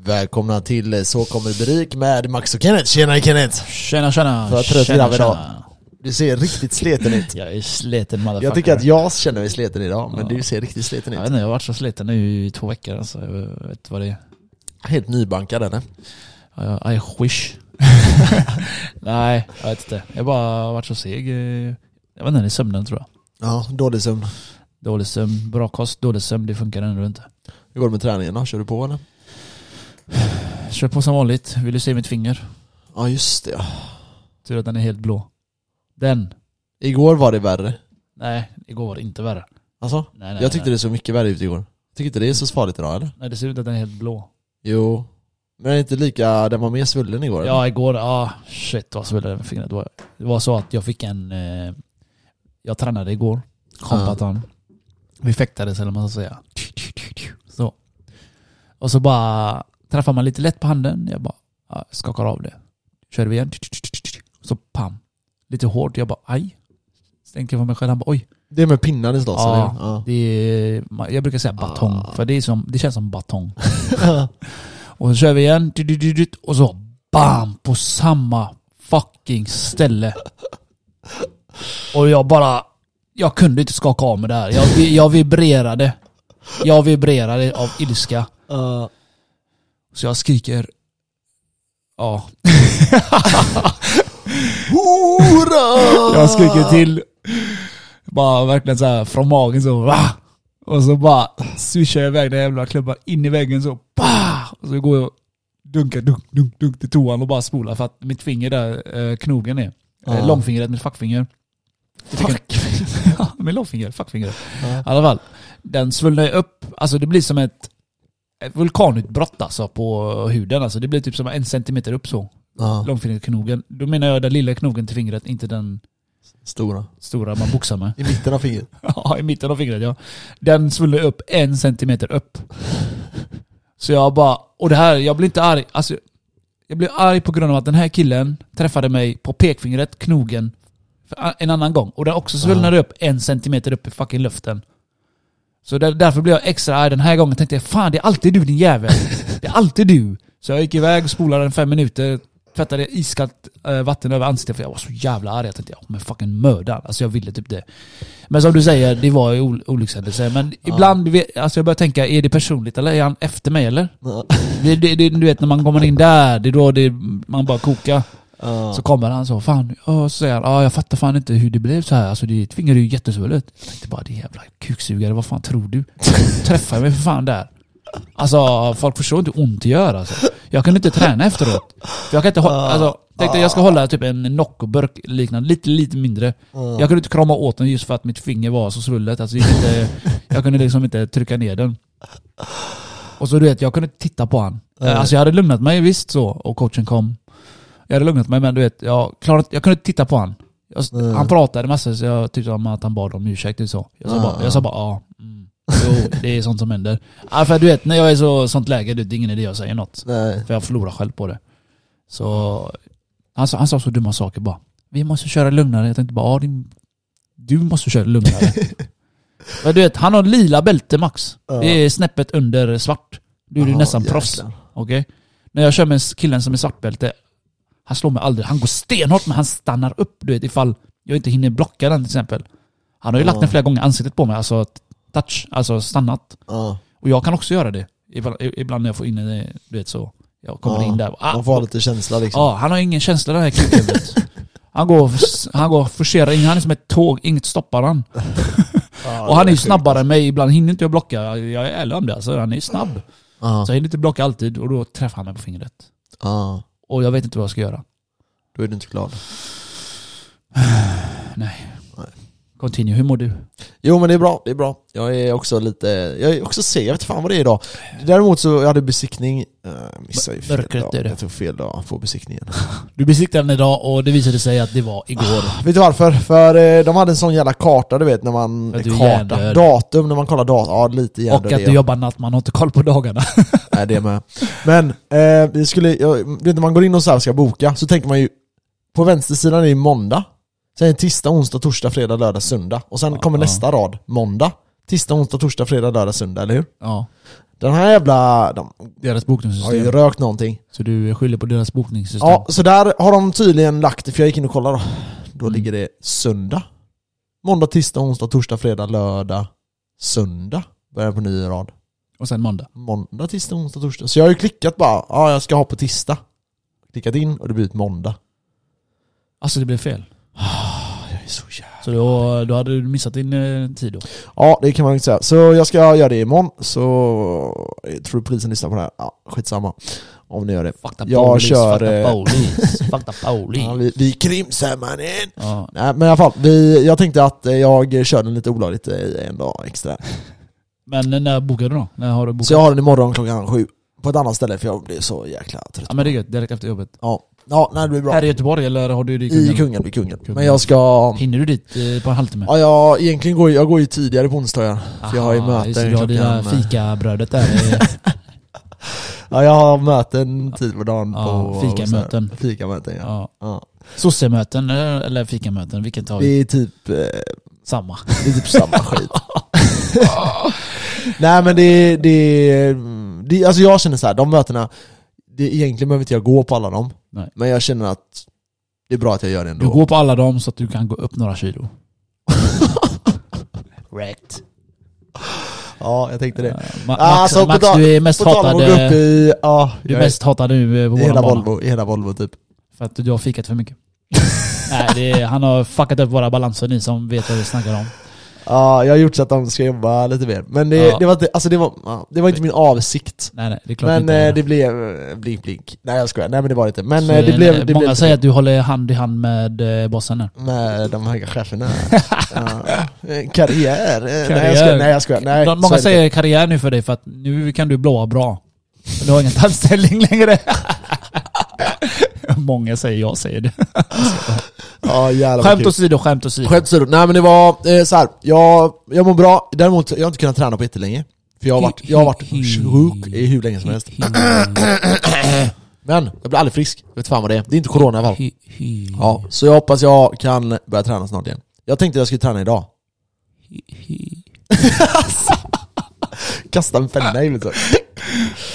Välkomna till Så kommer Berik med Max och Kenneth. Tjena Kenneth! Tjena tjena! För att trött tjena, grabb idag. tjena. Du ser riktigt sliten ut. Jag är sliten motherfucker. Jag tycker att jag känner mig sliten idag, men Ja. du ser riktigt sliten Jag vet ut. inte, jag har varit så sliten nu i två veckor alltså. Jag vet inte vad det är. Helt nybankad eller? Jag- I wish. Nej, jag vet inte. Jag har bara varit så seg. Jag vet inte, det är sömnen tror jag. Ja, dålig sömn. Dålig sömn, bra kost, dålig sömn, det funkar ändå inte. Hur går det med träningen då? Kör du på eller? Kör på som vanligt. Vill du se mitt finger? Ja just det ja. Tur att den är helt blå. Den. Igår var det värre. Nej, igår var det inte värre. Alltså? Nej, nej, Jag tyckte nej. det såg mycket värre ut igår. Tycker inte det är så farligt idag eller? Nej, det ser ut att den är helt blå. Jo. Men är det inte lika, den var mer svullen igår? eller? Ja, igår, ja shit vad svullen med fingret var. Det var så att jag fick en, eh, jag tränade igår, kompatan. Vi fäktades eller vad man ska säga. Så. Och så bara träffar man lite lätt på handen, jag bara ja, skakar av det. Kör vi igen. Så pam. Lite hårt, jag bara aj. Så tänkte jag på mig själv, han bara oj. Det är med pinnar slåss Ja. Ja. Det är, jag brukar säga batong, Ah. för det, är som, det känns som batong. Och så kör vi igen, och så BAM! På samma fucking ställe. Och jag bara... Jag kunde inte skaka av mig det här. Jag, jag vibrerade. Jag vibrerade av ilska. Ja. Så jag skriker... Ja. Hora! Jag skriker till. Bara verkligen så här från magen så. Va? Och så bara swishar jag iväg den jävla klubban in i väggen så. Bah! Och så går jag och dunkar dunk, dunk, dunk till toan och bara spolar för att mitt finger där, eh, knogen är. Ja. Eh, långfingret, mitt fackfinger. Fuck. ja, med långfinger, fackfinger. Ja. I alla fall. Den svullnar ju upp, alltså det blir som ett, ett vulkanutbrott alltså på huden. Alltså det blir typ som en centimeter upp så. Ja. Långfingerknogen. Då menar jag den lilla knogen till fingret, inte den Stora. stora man boxar med. I mitten av fingret. Ja, i mitten av fingret ja. Den svullnar upp en centimeter upp. Så jag bara, och det här, jag blir inte arg. Alltså, jag blir arg på grund av att den här killen träffade mig på pekfingret, knogen, en annan gång. Och den också svullnade upp en centimeter upp i fucking luften. Så där, därför blev jag extra arg den här gången. Tänkte jag, fan det är alltid du din jävel. Det är alltid du. Så jag gick iväg, spolade den fem minuter, tvättade iskallt eh, vatten över ansiktet för jag var så jävla arg. Jag tänkte, ja men fucking mördad. Alltså jag ville typ det. Men som du säger, det var ju ol- olyckshändelse. Men ibland, vi- alltså jag börjar tänka, är det personligt eller är han efter mig eller? Ja. Det, det, det, du vet när man kommer in där, det är då det, man bara kokar. Ja. Så kommer han så, fan, ja, så säger han, ja jag fattar fan inte hur det blev så här. Alltså ditt finger är ju jättesvullet. Jag tänkte bara, det jävla kuksugare, vad fan tror du? Träffar mig för fan där. Alltså folk förstår inte hur ont det gör alltså. Jag kunde inte träna efteråt. För jag kan inte hålla, alltså, tänkte jag ska hålla typ en Noccoburk liknande, lite, lite mindre. Ja. Jag kunde inte krama åt den just för att mitt finger var så svullet. Alltså, jag, kunde inte, jag kunde liksom inte trycka ner den. Och så du vet, jag kunde titta på han. Nej. Alltså jag hade lugnat mig visst så, och coachen kom. Jag hade lugnat mig men du vet, jag, klarade, jag kunde inte titta på han. Jag, Nej. Han pratade massa så jag tyckte om att han bad om ursäkt och så. Jag sa Ja, bara, ja. jag sa bara ja. Mm. Jo, det är sånt som händer. Ja, för du vet, när jag är i så, sånt läge, det är ingen idé jag säger något. Nej. För jag förlorar själv på det. Så han sa, han sa så dumma saker bara. Vi måste köra lugnare. Jag tänkte bara, ja, din, du måste köra lugnare. Men du vet, han har lila bälte max. Ja. Det är snäppet under svart. Du är ju Jaha, nästan jäklar. proffs. Okej? När jag kör med killen som är svartbälte, han slår mig aldrig. Han går stenhårt men han stannar upp du vet ifall jag inte hinner blocka den till exempel. Han har ju lagt den flera gånger ansiktet på mig, alltså touch, alltså stannat. Ja. Och jag kan också göra det. Ibland, när jag får in en, du vet så. Jag kommer Ja, in där. Ah, Man får ha lite känsla liksom. Ja, han har ingen känsla den här kukhuvudet. Han går, han går forcerar in, han är som ett tåg, inget stoppar han. Och han är ju snabbare än mig, ibland hinner inte jag blocka. Jag är ärlig om det alltså, han är snabb. Så jag hinner inte blocka alltid och då träffar han mig på fingret. Och jag vet inte vad jag ska göra. Då är du inte glad. Nej. Continue, hur mår du? Jo men det är bra, det är bra. Jag är också lite, jag är också seg, jag vet fan vad det är idag. Däremot så, jag hade besiktning, uh, missade ju fel Mörkret dag. är det. Jag tog fel dag på besiktningen. Du besiktade den idag och det visade sig att det var igår. Vet du varför? För eh, de hade en sån jävla karta du vet när man... Att du är karta, hjärndöd. datum när man kollar datum, ja lite hjärndöd och att är du jag. jobbar natt, man har inte koll på dagarna. Nej det med. Men, eh, vi skulle, jag, vet när man går in och så här ska boka, så tänker man ju På vänstersidan är det måndag Sen är det tisdag, onsdag, torsdag, fredag, lördag, söndag Och sen Ja, kommer ja. nästa rad, måndag Tisdag, onsdag, torsdag, fredag, lördag, söndag, eller hur? ja. Den här jävla... De Deras har bokningssystem. ju rökt någonting. Så du skyller på deras bokningssystem? Ja, så där har de tydligen lagt det, för jag gick in och kollade då. Då Mm. ligger det söndag. Måndag, tisdag, onsdag, torsdag, fredag, lördag, söndag. Börjar på ny rad. Och sen måndag? Måndag, tisdag, onsdag, torsdag. Så jag har ju klickat bara, ja jag ska ha på tisdag. Klickat in och det blir ett måndag. Alltså det blev fel? Så jävla... Så då, då hade du missat din eh, tid då? Ja, det kan man inte säga. Så jag ska göra det imorgon, så jag tror polisen lyssnar på det här. Ja, skitsamma. Om ni gör det. Fuck the Jag police, kör, fuck the eh, police, fuck the police. Ja, vi, vi krimsar mannen! Ja. Nej men i alla fall, vi, jag tänkte att eh, jag kör den lite olagligt en dag extra. Men eh, när bokar du då? När har du bokat? Så jag har den imorgon klockan sju. På ett annat ställe för jag blir så jäkla trött. Ja men det är gött, direkt efter jobbet. Ja, ja nej, det blir bra. Här i Göteborg eller har du det i I Kungälv? Kungälv, i Kungälv. Kungälv. Men jag ska... Hinner du dit eh, på en halvtimme? Ja, jag, egentligen går, jag går ju tidigare på onsdagar. För jag har ju det, möten Du har dina klockan... eh, fikabrödet där. Ja, jag har möten tid på dagen Ja, på... fikamöten. här, Fikamöten, ja. ja. ja. Sossemöten eh, eller fikamöten, vilket tar Det vi? är typ... Eh, Samma. det är typ samma skit. Nej men det, det, det, alltså jag känner så här, de mötena, det, egentligen behöver inte jag gå på alla dem. Nej. Men jag känner att det är bra att jag gör det ändå. Du går på alla dem så att du kan gå upp några kilo. Rätt. Ja, jag tänkte det. Ma Max, Alltså, Max tal- du är mest hatad, i, ja, du är mest hatad nu eh, på i hela bana. Volvo, i hela Volvo typ. För att du har fikat för mycket. Nej, det är, han har fuckat upp våra balanser, ni som vet vad vi snackar om. Ja, jag har gjort så att de ska jobba lite mer. Men det, Ja. det, var, inte, alltså det, var, det var inte min avsikt. Nej, nej, det är klart Men inte. eh, det blev eh, blink blink. Nej jag skojar, nej men det var det inte. Men Så, eh, det eh, blev... Det många blev säger att du håller hand i hand med eh, bossen här. med de höga cheferna. ja. Karriär. eh, Nej jag Karriär. skojar, nej jag skojar. Nej, De- Många det säger karriär nu för dig för att nu kan du blåa bra. Men du har ingen anställning längre. Många säger jag säger det. Ja jävlar Skämt åsido, skämt åsido. Skämt åsido. Nej men det var eh, så här. Jag, jag mår bra, däremot jag har inte kunnat träna på jättelänge. För jag har varit, jag har varit sjuk i hur länge som helst. Men jag blir aldrig frisk. Vet fan vad det är. Det är inte corona i alla fall. Ja, så jag hoppas jag kan börja träna snart igen. Jag tänkte jag skulle träna idag. Kasta en penna i huvudet så.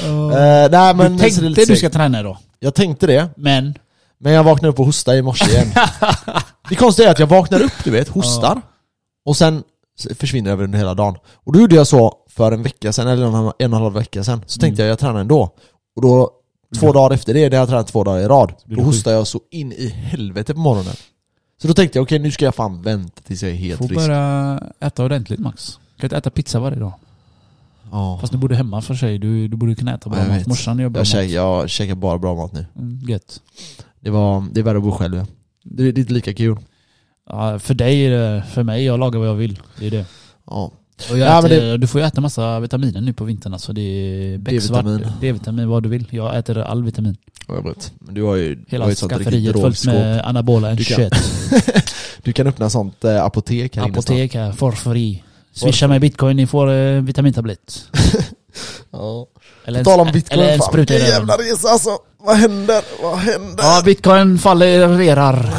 Eh, nej men Du tänkte du ska träna idag, Jag tänkte det, men men jag vaknade upp och hostade i morse igen. det konstiga är att jag vaknar upp du vet, hostar, och sen försvinner jag under hela dagen. Och då gjorde jag så för en vecka sedan, eller en, en och en halv vecka sedan, så tänkte jag jag tränar ändå. Och då, två dagar efter det, det har jag tränat två dagar i rad, då du hostar jag så in i helvete på morgonen. Så då tänkte jag okej nu ska jag fan vänta tills jag är helt får frisk. börja äta ordentligt Max. Du kan inte äta pizza varje dag. Ja. Fast du bor hemma för sig, du, du borde kunna äta bra mat. Morsan gör bra Jag, mat. käkar, jag käkar bara bra mat nu. Mm, gött. Det, var, det är värre att bo själv. Det, det är inte lika kul. Ja, för dig är det, för mig, jag lagar vad jag vill. Det är det. Ja. Och jag Ja, äter, Du får ju äta massa vitaminer nu på vintern alltså. Det är becksvart, D-vitamin. Vad du vill. Jag äter all vitamin. Jag vet. Du har ju, du har Hela ju skafferiet fullt med anabola Du kan-. Du kan öppna sånt eh, apotek här Apotek här, for free. Swisha mig bitcoin, ni får eh, vitamintablett. Ja. Eller På tal om bitcoin, eller en fan spruta i vilken röven. jävla resa alltså. Vad händer? Vad händer? Ja, bitcoin fallerar.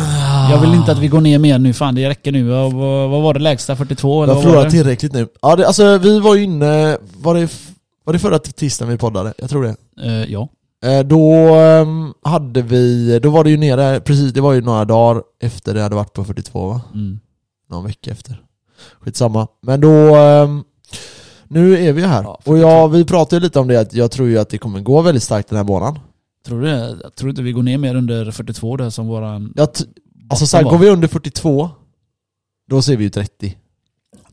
Jag vill inte att vi går ner mer nu, fan det räcker nu. Vad, vad vad var det lägsta? 42 eller Jag vad var det? tillräckligt nu. Ja, det, alltså vi var ju inne, var det, f- var det förra tisdagen vi poddade? Jag tror det. Eh, ja. Eh, Då ehm, hade vi, då var det ju nere, precis, det var ju några dagar efter det hade varit på 42 va? Mm. Någon vecka efter. Skitsamma. Men då, ehm, nu är vi här. Ja, och jag, vi pratade ju lite om det, att jag tror ju att det kommer gå väldigt starkt den här månaden. Tror du? Jag tror inte vi går ner mer under 42 där som våran... Jag alltså så här, var. går vi under 42, då ser vi ju 30.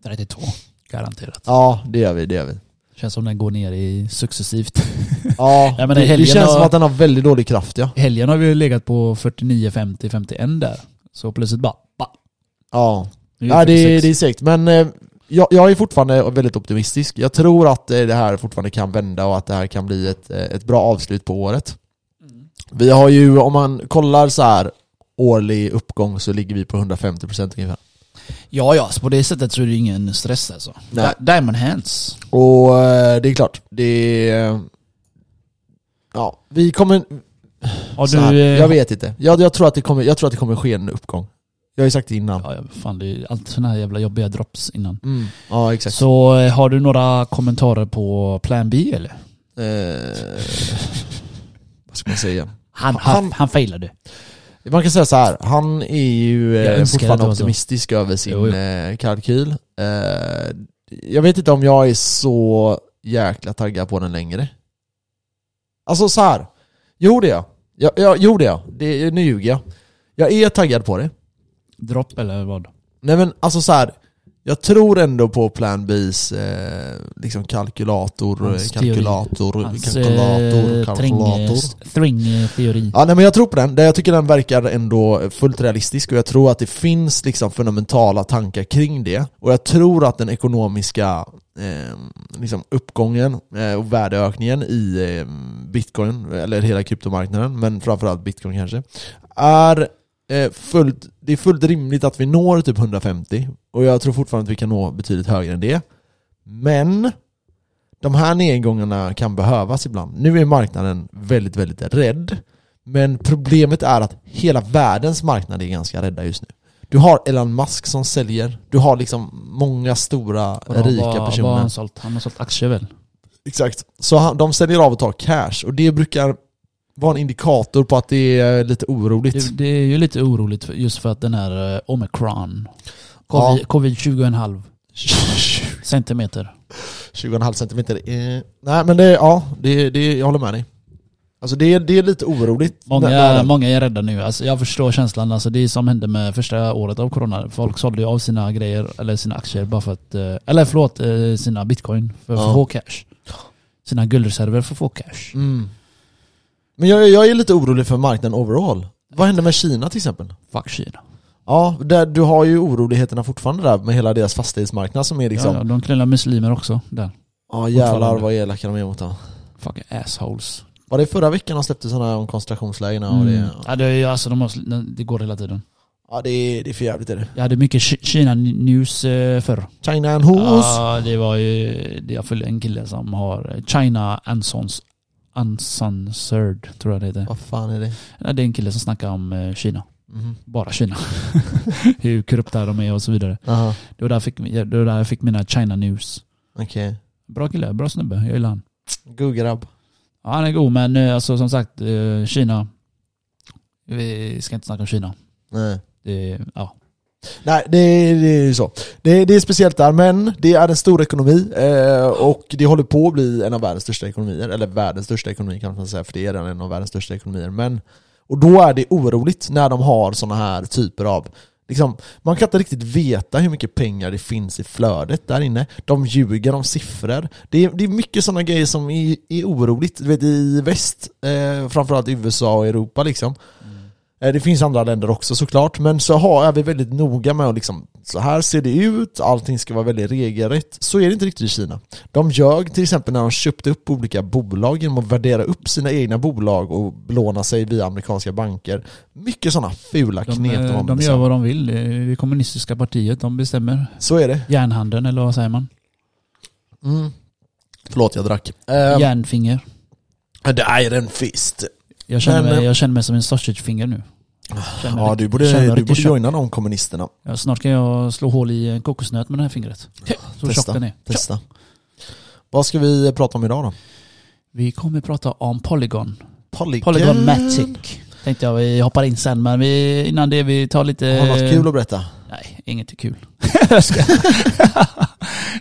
32. Garanterat. Ja, det gör vi, det gör vi. Känns som den går ner i successivt. Ja, Ja, men det, det känns har- som att den har väldigt dålig kraft ja. Helgen har vi legat på 49, 50, 51 där. Så plötsligt bara... Ba. Ja, Ja det, 46. det är säkert. Men eh, jag, jag är fortfarande väldigt optimistisk. Jag tror att eh, det här fortfarande kan vända och att det här kan bli ett, eh, ett bra avslut på året. Mm. Vi har ju, om man kollar så här årlig uppgång så ligger vi på 150% ungefär. Ja, ja, så på det sättet så är det ingen stress alltså. Nej. Di- Diamond hands. Och eh, det är klart, det. Ja, vi kommer... Du, här, eh, jag vet inte. Jag, jag, tror att det kommer, jag tror att det kommer ske en uppgång Jag har ju sagt det innan. Ja, fan det är alltid såna här jävla jobbiga drops innan. Mm. Ja, exakt. Så eh, har du några kommentarer på Plan B eller? Eh, vad ska man säga? Han, Han- han, han failade. Man kan säga så här. han är ju eh, fortfarande var så. optimistisk över sin Jo, jo. eh, kalkyl. Eh, jag vet inte om jag är så jäkla taggad på den längre. Alltså så här. Jo det är jag. jag, jag jo det är jag. Det, nu ljuger jag. Jag är taggad på det. Dropp eller vad? Nej men alltså så här. Jag tror ändå på Plan B's eh, liksom kalkylator, Hans eh, kalkylator, Hans kalkylator, eh, kalkylator. string-teori. Ja nej men jag tror på den, jag tycker den verkar ändå fullt realistisk och jag tror att det finns liksom fundamentala tankar kring det. Och jag tror att den ekonomiska eh, liksom uppgången eh, och värdeökningen i eh, bitcoin, eller hela kryptomarknaden, men framförallt bitcoin kanske, är fullt, det är fullt rimligt att vi når typ 150 och jag tror fortfarande att vi kan nå betydligt högre än det. Men de här nedgångarna kan behövas ibland. Nu är marknaden väldigt, väldigt rädd. Men problemet är att hela världens marknad är ganska rädda just nu. Du har Elon Musk som säljer, du har liksom många stora Vadå, rika vad- Vad personer. han sålt? Han har sålt aktier väl? Exakt. Så han, de säljer av och tar cash och det brukar vara en indikator på att det är lite oroligt. Det, det är ju lite oroligt för, just för att den här eh, omikron, Ja. covid, covid 20,5 centimeter. 20,5 centimeter. Eh, nej men det, ja, det, det, jag håller med dig. Alltså det, det är lite oroligt. Många, när- när- många är rädda nu. Alltså jag förstår känslan. Alltså det som hände med första året av corona. Folk sålde ju av sina grejer, eller sina aktier bara för att... eh, Eller förlåt, eh, sina bitcoin för, för Ja. att få cash. Sina guldreserver för att få cash. Mm. Men jag, jag är lite orolig för marknaden overall. Vad händer med Kina till exempel? Fuck Kina. Ja, där, du har ju oroligheterna fortfarande där med hela deras fastighetsmarknad som är liksom... Ja, Ja, ja, de knullar muslimer också där. jävlar fortfarande. vad elaka de är mot dem. Fucking assholes. Var det förra veckan de släppte sådana om koncentrationslägren? Mm. Det, Ja, det, är, ju- alltså, de har, det går hela tiden. ja det är, det är för jävligt är det. Jag hade mycket Ki- Kina-news eh, förr. China and Hos. Ja, det var ju... det- Jag följer en kille som har China Ansons Uncensored, tror jag det heter. Vad fan är det? Ja, Det är en kille som snackar om eh, Kina. Mhm. Bara Kina. Hur korrupta de är och så vidare. Aha, Det var där jag fick, det var där jag fick mina China news. okej. Bra kille, bra snubbe. Jag gillar han. God grabb. Ja, han är god, men eh, alltså, som sagt, eh, Kina. Vi ska inte snacka om Kina. Nej. Det, ja. Nej, det, det är ju så. Det, det är speciellt där, men det är en stor ekonomi eh, och det håller på att bli en av världens största ekonomier, eller världens största ekonomi kan man säga, för det är redan en av världens största ekonomier. Men, och då är det oroligt när de har sådana här typer av Liksom, man kan inte riktigt veta hur mycket pengar det finns i flödet där inne. De ljuger om siffror. Det är, det är mycket sådana grejer som är, är oroligt. Du vet, I väst, eh, framförallt i USA och Europa liksom, Mm det finns andra länder också såklart, men så har, är vi väldigt noga med att liksom, så här ser det ut, allting ska vara väldigt regelrätt. Så är det inte riktigt i Kina. De ljög till exempel när de köpte upp olika bolag genom att värdera upp sina egna bolag och belåna sig via amerikanska banker. Mycket sådana fula De, knep eh, de sig gör vad de vill. Det är kommunistiska partiet. De bestämmer. Så är det. Järnhandeln, eller vad säger man? Mm. Förlåt, jag drack. Uh, Järnfinger. The Iron Fist. Jag känner, Men, mig, eh, jag känner mig som en sausagefinger nu. Känner Ja, du borde, du borde joina de kommunisterna. Ja, snart kan jag slå hål i en kokosnöt med det här fingret. Så Testa. den är. Testa. Vad ska vi prata om idag då? Vi kommer prata om Polygon. Polygon. Polygonmatic. Tänkte jag vi hoppar in sen, men vi, innan det vi tar lite... Har något kul att berätta? Nej, inget är kul.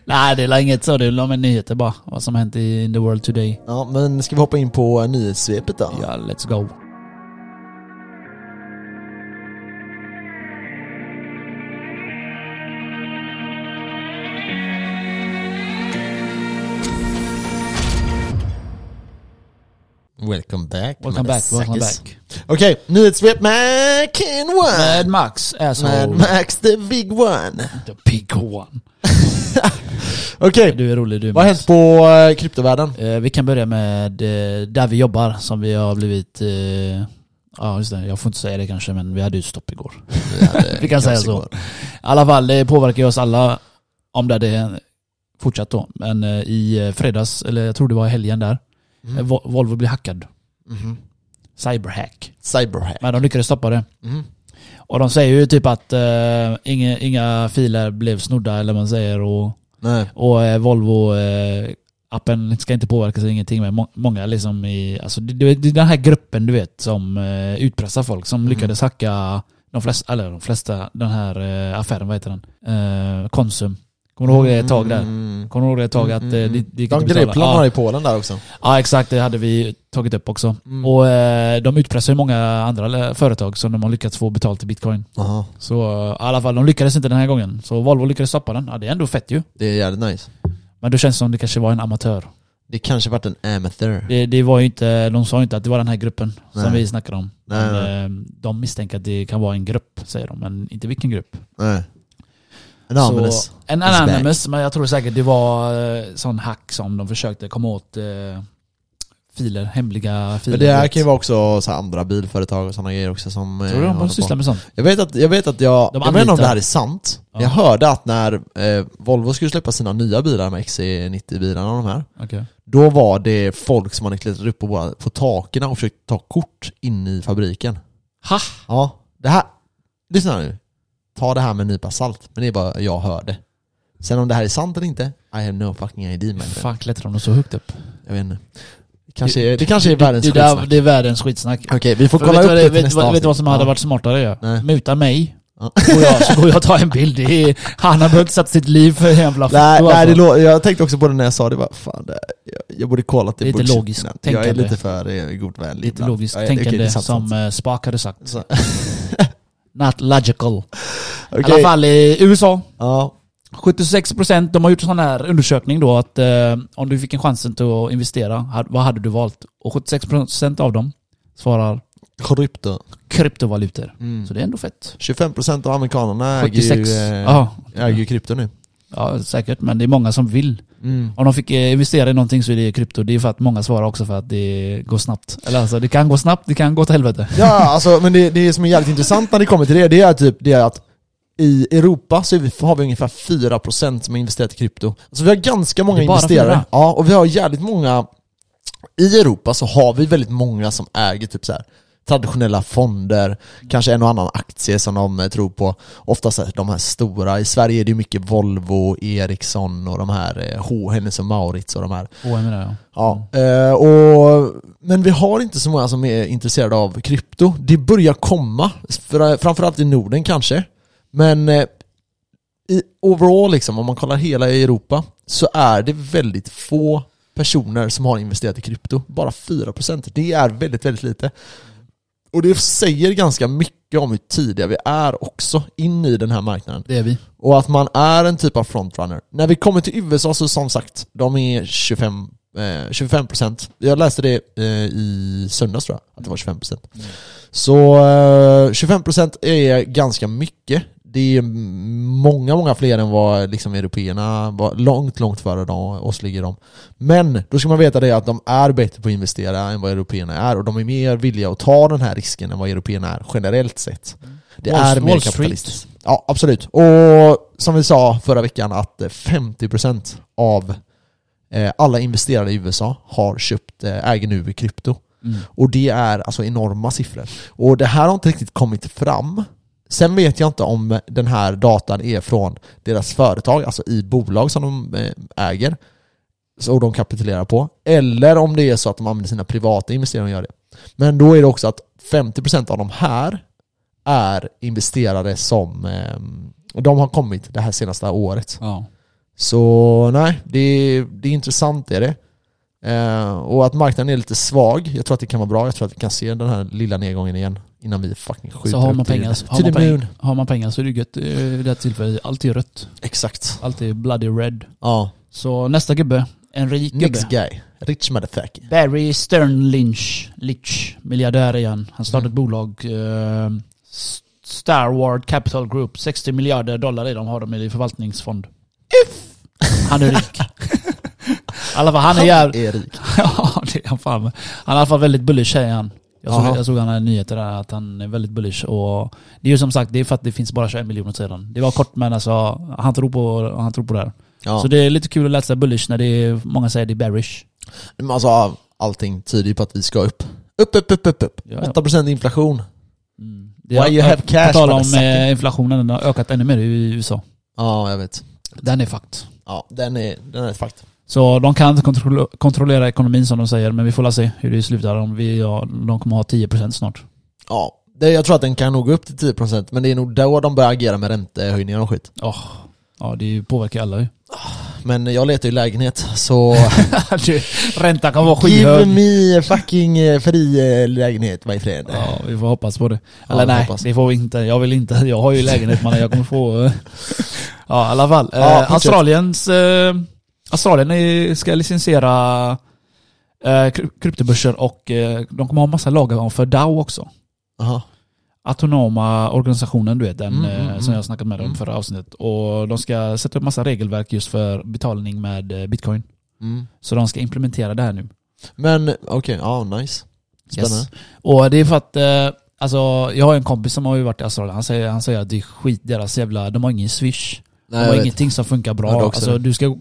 Nej, det är inget så. Det är med nyheter bara. Vad som hänt i the world today. Ja, men ska vi hoppa in på nyhetssvepet då? Ja, let's go. Welcome back. Welcome back, welcome back. Okej, nyhetssvep med Ken One. Mad Max, asshole. Mad Max the big one. The big one. Okej, Du är rolig du vad har hänt på eh, kryptovärlden? Eh, Vi kan börja med eh, där vi jobbar, som vi har blivit... Ja just det, jag får inte säga det kanske men vi hade ju stopp igår. Vi kan säga så. I alla fall, det påverkar ju oss alla om det hade fortsatt då. Men i fredags, eller jag tror det var helgen där, Mm. Vo- Volvo blev hackad. Mhm. Cyberhack. Cyberhack. Men de lyckades stoppa det. Mhm. Och de säger ju typ att eh, inga, inga filer blev snodda eller vad man säger och, Nej. och eh, Volvo eh, appen ska inte påverkas av ingenting med må- många liksom i, alltså det, det, det är den här gruppen du vet som eh, utpressar folk som Mm. lyckades hacka de flesta, eller de flesta, den här eh, affären, vad heter den? Eh, Konsum. Kommer du ihåg det ett tag där? Mm. Kommer du ihåg det ett tag att Mm, det, det gick De grejplanarna Ja. i Polen där också. Ja exakt, det hade vi tagit upp också. Mm. Och eh, de utpressar ju många andra företag som de har lyckats få betalt i bitcoin. Aha. Så eh, i alla fall, de lyckades inte den här gången. Så Volvo lyckades stoppa den. Ja, det är ändå fett ju. Det är jävligt nice. Men då känns det som det kanske var en amatör. Det kanske varit en amateur. Det, det var ju inte, de sa ju inte att det var den här gruppen som Nej. vi snackade om. Nej, men, eh, de misstänker att det kan vara en grupp, säger de. Men inte vilken grupp. Nej. Anonymous. Så, en anonymous, men jag tror säkert det var eh, sån hack som de försökte komma åt eh, filer, hemliga filer. Men det här kan ju vara också så andra bilföretag och sådana grejer också som... Tror eh, du de bara på. sysslar med sånt? Jag vet att, jag vet att jag, De jag vet inte om det här är sant. Ja. Jag hörde att när eh, Volvo skulle släppa sina nya bilar med XC90-bilarna och de här, Okej. då var det folk som hade klättrat upp på, våra, på taken och försökt ta kort in i fabriken. Ha! Ja, det här, lyssna nu. Ta det här med en nypa salt, men det är bara jag hörde. Sen om det här är sant eller inte, I have no fucking idea man. Fan klättrar de så högt upp? Jag vet inte. Det kanske är, det kanske är världens det, det, skitsnack. det är världens skitsnack. Okej, vi får För kolla upp det till vet, nästa vet du vad som hade Ja. varit smartare? Ja? Nej. Muta mig, Ja. går, jag, så går jag och tar en bild. Det är, han har behövt sätta sitt liv för en jävla Nej, nej det alltså. lå- jag tänkte också på det när jag sa det, bara, fan, det, jag, jag borde kolla att det är bullshit logiskt innan. Jag är tänkande. lite för god vän. Lite logiskt det tänkande sant, som eh, Spark hade sagt. Not logical. I Okej. alla fall i USA, Ja, 76% de har gjort en sån här undersökning då att eh, om du fick en chansen till att investera, vad hade du valt? Och 76% av dem svarar krypto. kryptovalutor. Mm. Så det är ändå fett. 25% av amerikanerna 76. äger ju, eh, äger ju krypto nu. Ja, säkert. Men det är många som vill. Mm. Om de fick eh, investera i någonting så är det krypto. Det är för att många svarar också för att det går snabbt. Eller alltså, det kan gå snabbt, det kan gå till helvete. Ja, alltså, men det, det som är jävligt intressant när det kommer till det, det är typ det är att i Europa så vi, har vi ungefär 4% som har investerat i krypto. Alltså vi har ganska många investerare. Ja, och vi har jävligt många I Europa så har vi väldigt många som äger typ så här traditionella fonder, kanske en och annan aktie som de eh, tror på. Oftast de här stora. I Sverige är det mycket Volvo, Ericsson och de här eh, H, Hennes och Maurits och de här H&M jag. Ja, eh, och, men vi har inte så många som är intresserade av krypto. Det börjar komma, för, framförallt i Norden kanske. Men i overall, liksom, om man kollar hela Europa, så är det väldigt få personer som har investerat i krypto. Bara 4%. Det är väldigt, väldigt lite. Och det säger ganska mycket om hur tidiga vi är också in i den här marknaden. Det är vi. Och att man är en typ av frontrunner. När vi kommer till USA så som sagt, de är 25, eh, 25%. Jag läste det eh, i söndags tror jag, att det var 25%. Mm. Så eh, 25% är ganska mycket. Det är många, många fler än vad liksom européerna var långt, långt före dem, oss ligger de. Men då ska man veta det att de är bättre på att investera än vad européerna är och de är mer villiga att ta den här risken än vad européerna är generellt sett. Det Wall- är mer kapitalistiskt. Ja, absolut. Och som vi sa förra veckan att eh, 50% av eh, alla investerare i USA har köpt, eh, äger nu krypto. Mm. Och det är alltså enorma siffror. Och det här har inte riktigt kommit fram. Sen vet jag inte om den här datan är från deras företag, alltså i bolag som de eh, äger, så de kapitulerar på, eller om det är så att de använder sina privata investeringar och gör det. Men då är det också att 50% av de här är investerare som eh, de har kommit det här senaste året. Ja. Så nej, det, det är intressant är det. Eh, och att marknaden är lite svag, jag tror att det kan vara bra. Jag tror att vi kan se den här lilla nedgången igen innan vi fucking skjuter Så har upp man, till- pengar, till har, man pengar, har man pengar så är det gött eh, i det här tillfället. Allt är rött. Exakt. Allt är bloody red. Ja. Så nästa gubbe, en rik gubbe. Next guy. Rich motherfucker. Barry Stern Lynch, Litch, miljardär igen. Han startade Mm. ett bolag, eh, S- Starward Capital Group. 60 miljarder dollar i dem har de i förvaltningsfond. Han är rik. I alla fall, han är jävligt... är rik. Ja, det är han fan. Han är i alla fall väldigt bullish säger han. Jag såg, Jaha. jag såg här nyheter där att han är väldigt bullish och det är ju som sagt, det är för att det finns bara 21 miljoner sedan. Det var kort men alltså, han tror på, han tror på det här. Ja. Så det är lite kul att läsa bullish när det är, många säger det är bearish. Men alltså, allting tyder ju på att vi ska upp. Upp, upp, upp, upp, upp. Ja, ja. 8% inflation. Mm. Det Why you have cash, På tal om eh, inflationen, den har ökat ännu mer i USA. Ja, jag vet. Den är fucked. Ja, den är, den är fakt. Så de kan inte kontro- kontrollera ekonomin som de säger, men vi får se hur det slutar. Om vi, ja, de kommer ha 10% snart. Ja, det, jag tror att den kan nog gå upp till 10% men det är nog då de börjar agera med räntehöjningar och skit. Åh, Ja, det påverkar alla ju. Men jag letar ju lägenhet, så Räntan kan vara give skyhög. me fucking eh, fri eh, lägenhet my friend. Ja, vi får hoppas på det. Ja, Eller vi nej, hoppas. det får vi inte. Jag vill inte. Jag har ju lägenhet man jag kommer få... eh, Ja, i alla fall. Ja, Eh. Australiens... Eh, Australien ska licensiera eh, kry- kryptobörser och eh, de kommer ha massa lagar för DAO också. Aha. Autonoma organisationen, du vet den Mm, eh, mm, som mm. jag snackat med om Mm. förra avsnittet. Och de ska sätta upp massa regelverk just för betalning med bitcoin. Mm. Så de ska implementera det här nu. Men okej, ja nice. Spännande. Yes. Och det är för att, eh, alltså jag har en kompis som har ju varit i Australien, han säger, han säger att det är skit deras jävla, de har ingen swish. Nej, de har ingenting som funkar bra. Ja, alltså, du ska,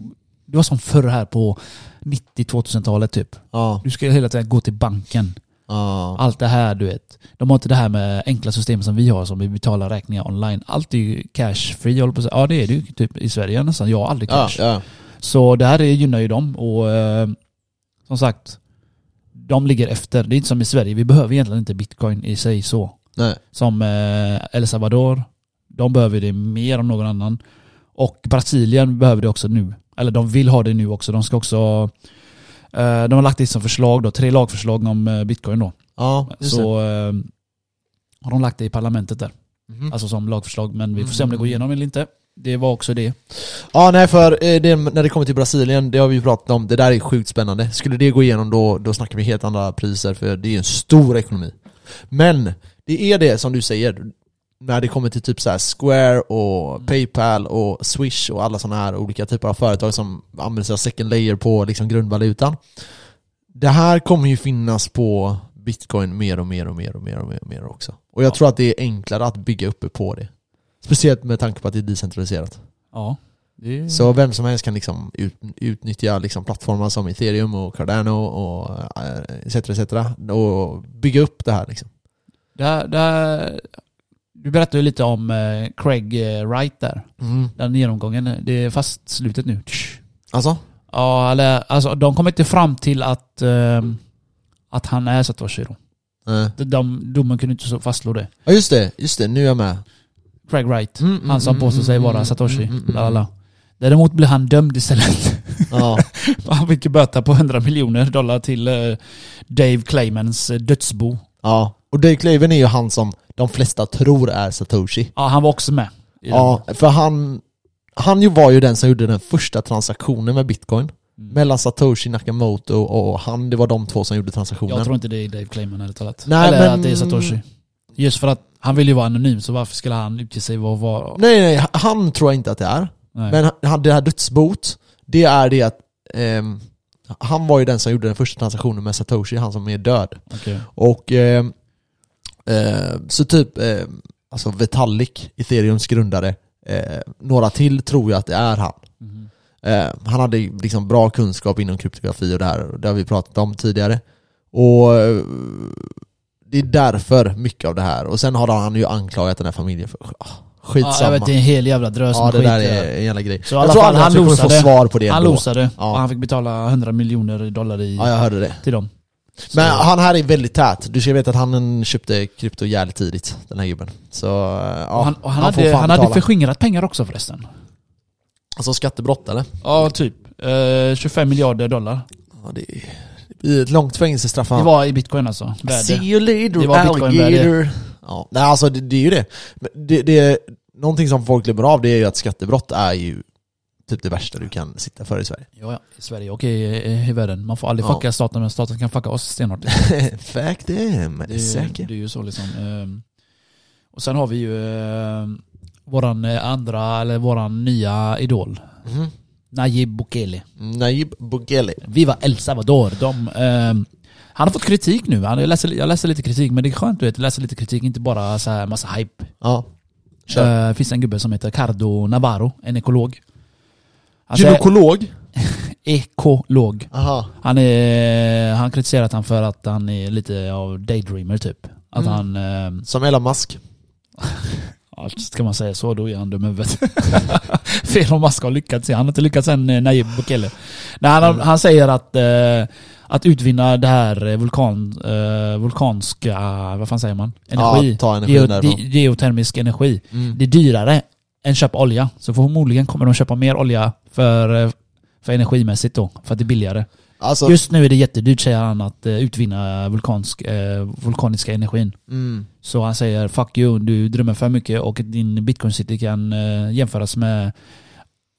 det var som förr här på 90-2000-talet typ. Ja, Du ska hela tiden gå till banken. ja. Allt det här du vet. De har inte det här med enkla system som vi har som vi betalar räkningar online. Allt är ju cash free håller på att säga. Ja det är det ju typ i Sverige nästan. Jag har aldrig cash. ja. Så det här är- gynnar ju dem och eh, som sagt, de ligger efter. Det är inte som i Sverige, vi behöver egentligen inte bitcoin i sig så. Nej. Som eh, El Salvador, de behöver det mer än någon annan. Och Brasilien behöver det också nu. Eller de vill ha det nu också. De ska också... Eh, de har lagt det som förslag då, tre lagförslag om eh, bitcoin då. Ja. Så eh, har de lagt det i parlamentet där. Mhm. Alltså som lagförslag. Men vi får se om det går igenom eller inte. Det var också det. Ja nej för det, när det kommer till Brasilien, det har vi ju pratat om, det där är sjukt spännande. Skulle det gå igenom då, då snackar vi helt andra priser för det är en stor ekonomi. Men det är det som du säger, när det kommer till typ så här Square och Paypal och Swish och alla sådana här olika typer av företag som använder sig av second layer på liksom grundvalutan. Det här kommer ju finnas på Bitcoin mer och mer och mer och mer och mer, och mer också. Och jag Ja. tror att det är enklare att bygga uppe på det. Speciellt med tanke på att det är decentraliserat. Ja. Det Så vem som helst kan liksom ut, utnyttja liksom plattformar som ethereum och Cardano och eh, etc, etc och bygga upp det här liksom. Där, där, du berättade ju lite om eh, Craig eh, Wright där. Den genomgången. Det är fast slutet nu. Alltså? Ja, eller alltså de kom inte fram till att, eh, att han är Satoshi då. Eh. De, de, domen kunde inte fastslå det. Ja just det, just det, nu är jag med. Craig Wright. Mm, mm, han som mm, påstår sig mm, vara mm, Satoshi. mm, mm. Däremot blev han dömd istället. Ja, han fick böta på 100 miljoner dollar till eh, Dave Claymans eh, dödsbo. ja. Och Dave Claven är ju han som de flesta tror är Satoshi. Ja, han var också med. Ja, för han, han ju var ju den som gjorde den första transaktionen med bitcoin. Mm. Mellan Satoshi Nakamoto och han, det var de två som gjorde transaktionen. Jag tror inte det är Dave Clayman ärligt talat. Nej, Eller men- att det är Satoshi. Just för att han vill ju vara anonym, så varför skulle han utge sig vara... vara Nej nej, han tror jag inte att det är. nej. Men han, det här dödsbot, det är det att ehm, han var ju den som gjorde den första transaktionen med Satoshi, han som är död. Okej. Och eh, så typ, eh, alltså Vitalik, ethereums grundare, eh, några till tror jag att det är han. Eh, han hade liksom bra kunskap inom kryptografi och det här, det har vi pratat om tidigare. Och eh, det är därför mycket av det här. Och sen har han ju anklagat den här familjen för ah, skitsamma. Ja, jag vet, det är en hel jävla drös Ja med det skit där det är en jävla grej. Så jag tror fall, han vi kommer få losade. svar på det Han ändå. losade Ja. och han fick betala 100 miljoner dollar i, Ja jag hörde det. till dem. Så- Men han här är väldigt tät. Du ska veta att han köpte krypto jävligt tidigt, den här gubben. Så ja, och han, och han, får hade, han hade förskingrat pengar också förresten. Alltså skattebrott eller? Ja, typ. Eh, 25 miljarder dollar. Ja, det, är, ett långt fängelsestraff Det han. var i bitcoin alltså. Värde. See you later Det var alligator. Ja, nej alltså det, det är ju det. Det, det. Någonting som folk glömmer av det är ju att skattebrott är ju typ det värsta du kan sitta för i Sverige. Ja, ja. I Sverige och i, i, i världen. Man får aldrig Ja. fucka staten, men staten kan fucka oss stenhårt. Fuck them, Det, är- säkert. det är ju så liksom. Ehm, Och sen har vi ju ehm, våran eh, andra, eller våran nya idol. Mhm. Nayib Bukele. Nayib Bukele. Viva El Salvador. De, ehm, han har fått kritik nu. Han, jag, läser, jag läser lite kritik, men det är skönt du vet, att läsa lite kritik, inte bara så här massa hype. Ja. Kör. Det finns en gubbe som heter Cardo Navarro, en ekolog. Säger- Gynekolog? ekolog. Aha. Han, är, han kritiserat han för att han är lite av daydreamer typ. Att Mm. han... ehm, Som Elon Musk. Ska man säga så då är han dum huvudet. För Elon Musk har lyckats. Han har inte lyckats än, eh, Nayib Bukele. Nej, han, Mm. han säger att, eh, att utvinna det här eh, vulkan, eh, vulkanska, vad fan säger man? Energi. Ja, ta energin Geo, därifrån. ge- geotermisk energi. Mm. Det är dyrare än köpa olja. Så förmodligen kommer de köpa mer olja för, eh, för energimässigt då. För att det är billigare. Alltså, Just nu är det jättedyrt säger han att eh, utvinna vulkansk, eh, vulkaniska energin. mm. Så han säger 'fuck you, du drömmer för mycket och din bitcoin city kan eh, jämföras med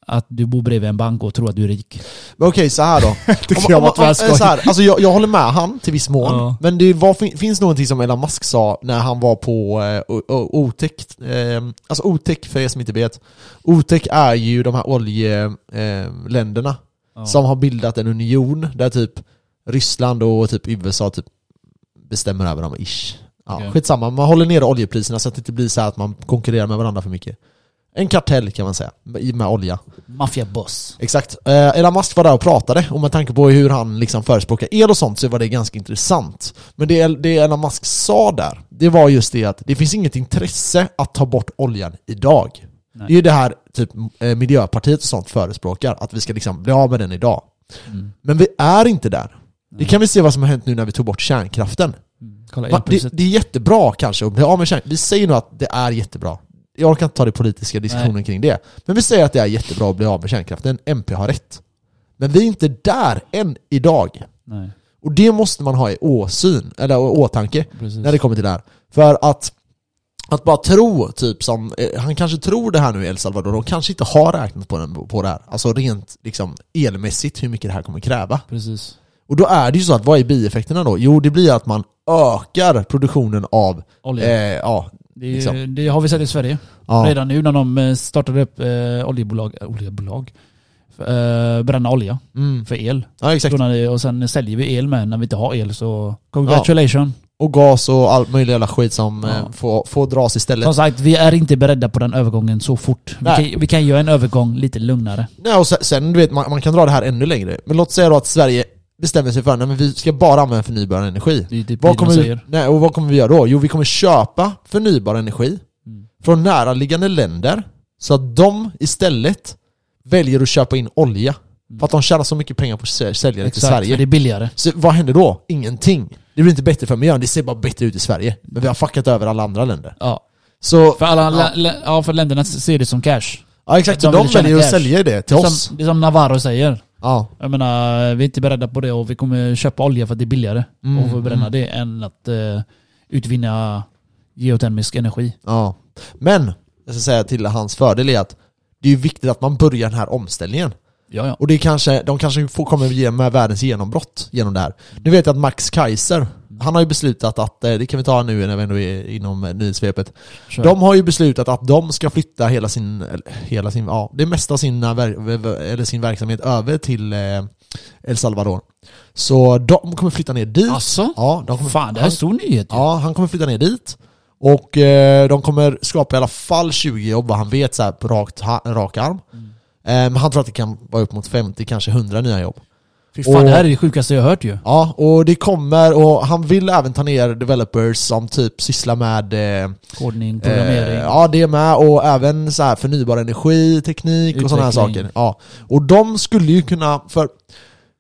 att du bor bredvid en bank och tror att du är rik. Men okej, så här då. Jag om, om, så här, alltså jag, jag håller med han till viss mån, Ja. men det var, fin- finns någonting som Elon Musk sa när han var på eh, OTEC, eh, alltså OTEC för er som inte vet, OTEC är ju de här oljeländerna eh, Ja. som har bildat en union där typ Ryssland och typ USA typ bestämmer över dem, ish. Ja, Okej. Skitsamma, man håller nere oljepriserna så att det inte blir så att man konkurrerar med varandra för mycket. En kartell kan man säga, med, med olja. Maffiaboss. Exakt. Eh, Elon Musk var där och pratade, och med tanke på hur han liksom förespråkar el och sånt så var det ganska intressant. Men det, det Elon Musk sa där, det var just det att det finns inget intresse att ta bort oljan idag. Nej. Det är ju det här typ eh, Miljöpartiet och sånt förespråkar, att vi ska liksom bli av med den idag. Mm. Men vi är inte där. Det kan vi se vad som har hänt nu när vi tog bort kärnkraften. Mm. Kolla det, det är jättebra kanske att bli av med kärnkraften. Vi säger nog att det är jättebra. Jag orkar inte ta den politiska diskussionen kring det. Men vi säger att det är jättebra att bli av med kärnkraften. MP har rätt. Men vi är inte där än idag. Nej, Och det måste man ha i åsyn, eller åtanke, precis. när det kommer till det här. För att att bara tro, typ som, eh, han kanske tror det här nu i El Salvador, och kanske inte har räknat på, den, på det här. Alltså rent liksom elmässigt, hur mycket det här kommer kräva. precis. Och då är det ju så att, vad är bieffekterna då? Jo, det blir att man ökar produktionen av, Olja. eh, ja, det, liksom. det har vi sett i Sverige. ja, Redan nu när de eh, startade upp eh, oljebolag, eh, oljebolag eh, bränna olja mm, för el. ja exakt. Och sen säljer vi el med när vi inte har el så congratulations. Och gas och all möjlig jävla skit som Ja. eh, får, får dras istället. Som sagt, vi är inte beredda på den övergången så fort. Vi kan, vi kan göra en övergång lite lugnare. Nej, och sen, sen du vet, man, man kan dra det här ännu längre. Men låt säga då att Sverige bestämmer sig för att vi ska bara använda förnybar energi. Det är typ Vad det kommer, vi, säger. nej, och vad kommer vi göra då? Jo, vi kommer köpa förnybar energi Mm. från näraliggande länder så att de istället väljer att köpa in olja. För att de tjänar så mycket pengar på att sä- sälja det till Exakt, för Sverige. det är billigare. Så vad händer då? Ingenting. Det blir inte bättre för miljön, det ser bara bättre ut i Sverige. Men vi har fuckat över alla andra länder. Ja. Så, För, alla, Ja. ja, för länderna ser det som cash. ja exakt, de de, väljer att sälja det Det till är, oss. som, det är som Navarro säger. Ja. Jag menar, vi är inte beredda på det och vi kommer köpa olja för att det är billigare Mm, och förbränna mm. det än att eh, utvinna geotermisk energi. Ja. Men, jag ska säga till hans fördel är att det är viktigt att man börjar den här omställningen. Ja, ja. Och det kanske, de kanske får, kommer ge med världens genombrott genom det här. Nu vet jag att Max Kaiser, han har ju beslutat att, eh, det kan vi ta nu när vi ändå är inom eh, nyhetssvepet. De har ju beslutat att de ska flytta hela sin, hela sin, ja, det mesta av sin, ver- eller sin verksamhet över till eh, El Salvador. Så de kommer flytta ner dit. Alltså? Ja, de kommer, Fan, det här är stor nyhet ju. Ja, han kommer flytta ner dit. Och eh, de kommer skapa i alla fall 20 jobb vad han vet så här, på rakt, ha, rak arm. Mm. Eh, men han tror att det kan vara upp mot 50, kanske 100 nya jobb. Fy fan, Och- det här är det sjukaste jag hört ju. Ja, och det kommer, och han vill även ta ner developers som typ sysslar med eh, Kodning, programmering. Eh, ja, det med, och även så här förnybar energi, teknik och sådana här Utveckling. saker. Ja. Och de skulle ju kunna, för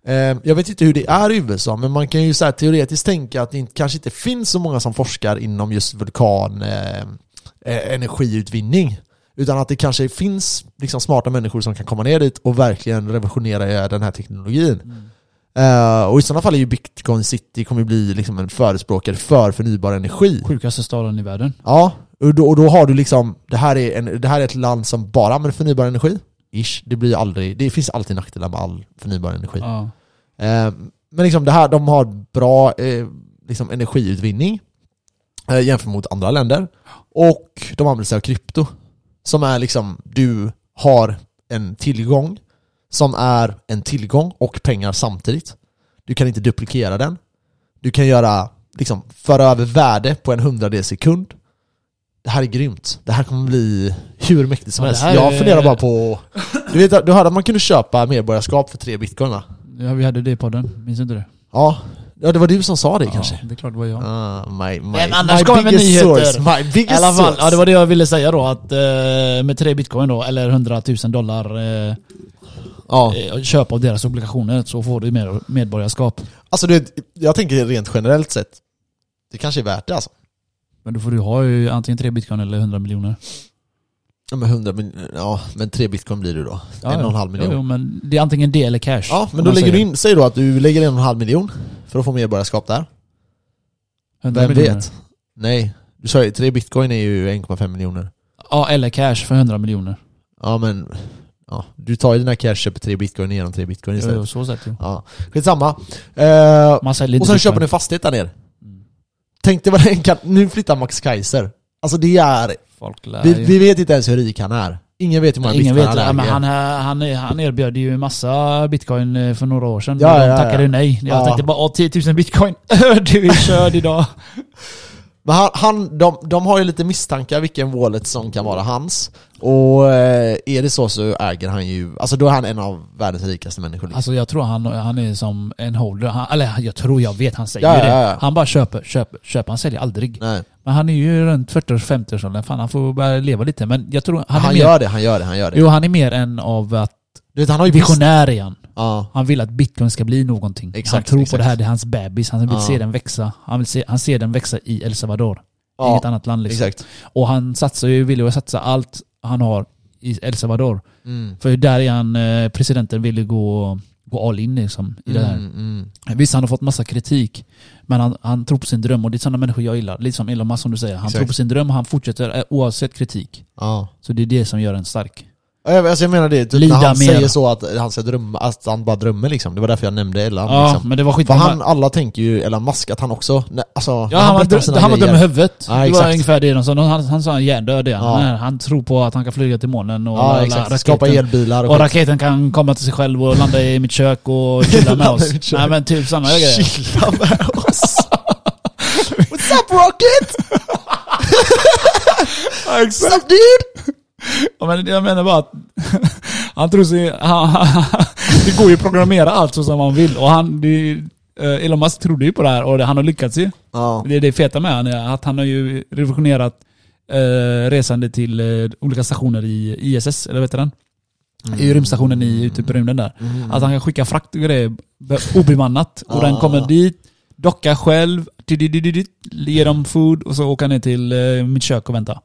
eh, jag vet inte hur det är i USA, men man kan ju så här teoretiskt tänka att det inte, kanske inte finns så många som forskar inom just vulkan eh, eh, energiutvinning. Utan att det kanske finns liksom smarta människor som kan komma ner dit och verkligen revolutionera den här teknologin. Mm. Eh, och i sådana fall är ju Bitcoin City kommer bli liksom en förespråkare för förnybar energi. Sjukaste staden i världen. Ja, och då, och då har du liksom, det här, är en, det här är ett land som bara använder förnybar energi. Ish, det blir aldrig, det finns alltid nackdelar med all förnybar energi. Ja. Eh, men liksom det här, de har bra eh, liksom energiutvinning eh, jämfört mot andra länder. Och de använder sig av krypto. Som är liksom, du har en tillgång som är en tillgång och pengar samtidigt. Du kan inte duplikera den. Du kan göra, liksom, föra över värde på en hundradels sekund. Det här är grymt. Det här kommer bli hur mäktigt som Ja, helst. här Jag är- funderar bara på... Du vet, du hörde att man kunde köpa medborgarskap för tre bitcoin va? ja, vi hade det i podden. Minns inte det? Ja, Ja, det var du som sa det kanske? Ja, det är klart det var jag. Ah, my, my, Men annars my kommer med biggest nyheter. source. My I biggest alla fall, source. ja det var det jag ville säga då att eh, med tre bitcoin då, eller 100 000 dollar eh, Ja. eh, köp av deras obligationer så får du med, medborgarskap. Alltså det, jag tänker rent generellt sett, det kanske är värt det alltså. Men då får du ha ju antingen tre bitcoin eller 100 miljoner. Ja men 100 min, ja men 3 bitcoin blir det då. Ja, en och en ja. halv miljon. Jo, jo, men det är antingen det eller cash. Ja, men då lägger du säger. in, säg då att du lägger in en och en halv miljon för att få medborgarskap där. 100 Vem miljoner. vet? Nej, du sa ju 3 bitcoin är ju 1,5 miljoner. Ja, eller cash för 100 miljoner. Ja men, ja, du tar ju dina cash, köper 3 bitcoin genom 3 bitcoin Jo, istället. jo, så sett ju. Ja, skitsamma. Eh, Man säljer och sen bitcoin. köper ni fastighet där nere. Mm. Tänk dig vad den kan, nu flyttar Max Kaiser. Alltså det är, Folk lär vi, ju. vi vet inte ens hur rik han är. Ingen vet hur många Ingen bitcoin vet han men äger. han, han, han, erbjöd ju massa bitcoin eh, för några år sedan. Ja, men de ja, tackade ja. nej. Jag Ja. tänkte bara, åh 10 000 bitcoin. du är körd idag. Men han, han, de, de har ju lite misstankar vilken wallet som kan vara hans. Och eh, är det så så äger han ju, alltså då är han en av världens rikaste människor. Liksom. Alltså jag tror han, han är som en holder. Han, eller jag tror jag vet, han säger Ja, det. ja, ja. Han bara köper, köper, köper. Han säljer aldrig. Nej, Men han är ju runt 40-50 års åldern. Fan han får börja leva lite. Men jag tror han, han, mer... gör det, han gör det, han gör det. Jo han är mer en av att Du vet, han har ju visionär igen. ja, Han vill att bitcoin ska bli någonting. han Exakt, tror på exakt. det här, det är hans bebis. Han vill Ja. se den växa. Han, vill se, han ser den växa i El Salvador. Inget ja annat land liksom. exakt. Och han satsar ju, vill ju satsa allt han har i El Salvador. Mm. För där är han, eh, presidenten ville gå, gå all in liksom i det här. Mm, mm. Visst, han har fått massa kritik. Men han, han tror på sin dröm och det är sådana människor jag gillar. Lite som Elon Musk som du säger. Han Exakt. tror på sin dröm och han fortsätter eh, oavsett kritik. Ja. Så det är det som gör en stark. Ja, jag- Alltså jag menar det, typ Lida när han mer. säger så att han ska drömma, att han bara drömmer liksom. Det var därför jag nämnde Elon Ja, liksom. men det var skit. För han, alla tänker ju Elon Musk att han också, nej, alltså, Ja, när han var, berättar sina han var dum i huvudet. Ja, det var exakt. ungefär det de sa. Han, han sa han hjärndöd är han. Ja. Han- tror på att han kan flyga till månen och Ja exakt, skapa elbilar och, Och skit. raketen kan komma till sig själv och landa i mitt kök och chilla med Landa oss. i mitt kök. Nej men typ sådana grejer. Chilla med oss! What's up Rocket? What's up dude? Ja, men jag menar bara att han tror sig... Han, han, det går ju att programmera allt så som man vill. Och han... Det, eh, Elon Musk trodde ju på det här och han har lyckats ju. Ja, Det är det feta med han är att han har ju revolutionerat eh, resande till eh, olika stationer i ISS, eller vad heter den? I rymdstationen i, ute på rymden där. Mm. Att han kan skicka frakt och grejer be- obemannat. Och den Ah. kommer dit, dockar själv, ger dem food och så han ner till eh, mitt kök och väntar.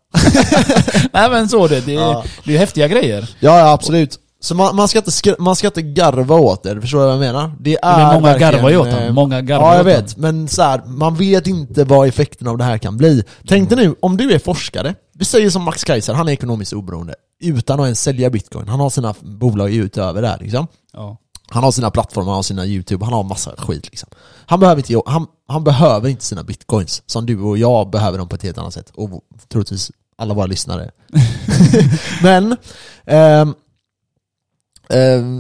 Nej men så det, det, Ja. det är häftiga grejer. ja, ja absolut. Så man, man, ska inte man ska inte garva åt det, förstår du vad jag menar? Det är Men många garvar ju åt eh, honom. Många garvar Ja jag vet, men så här, man vet inte vad effekten av det här kan bli. Tänk dig nu, om du är forskare, du säger som Max Kaiser, han är ekonomiskt oberoende, utan att ens sälja bitcoin. Han har sina bolag utöver där liksom. Ja. Han har sina plattformar, han har sina youtube, han har massa skit liksom. Han behöver inte, han, han behöver inte sina bitcoins, som du och jag behöver dem på ett helt annat sätt. Och troligtvis alla våra lyssnare. Men, ehm,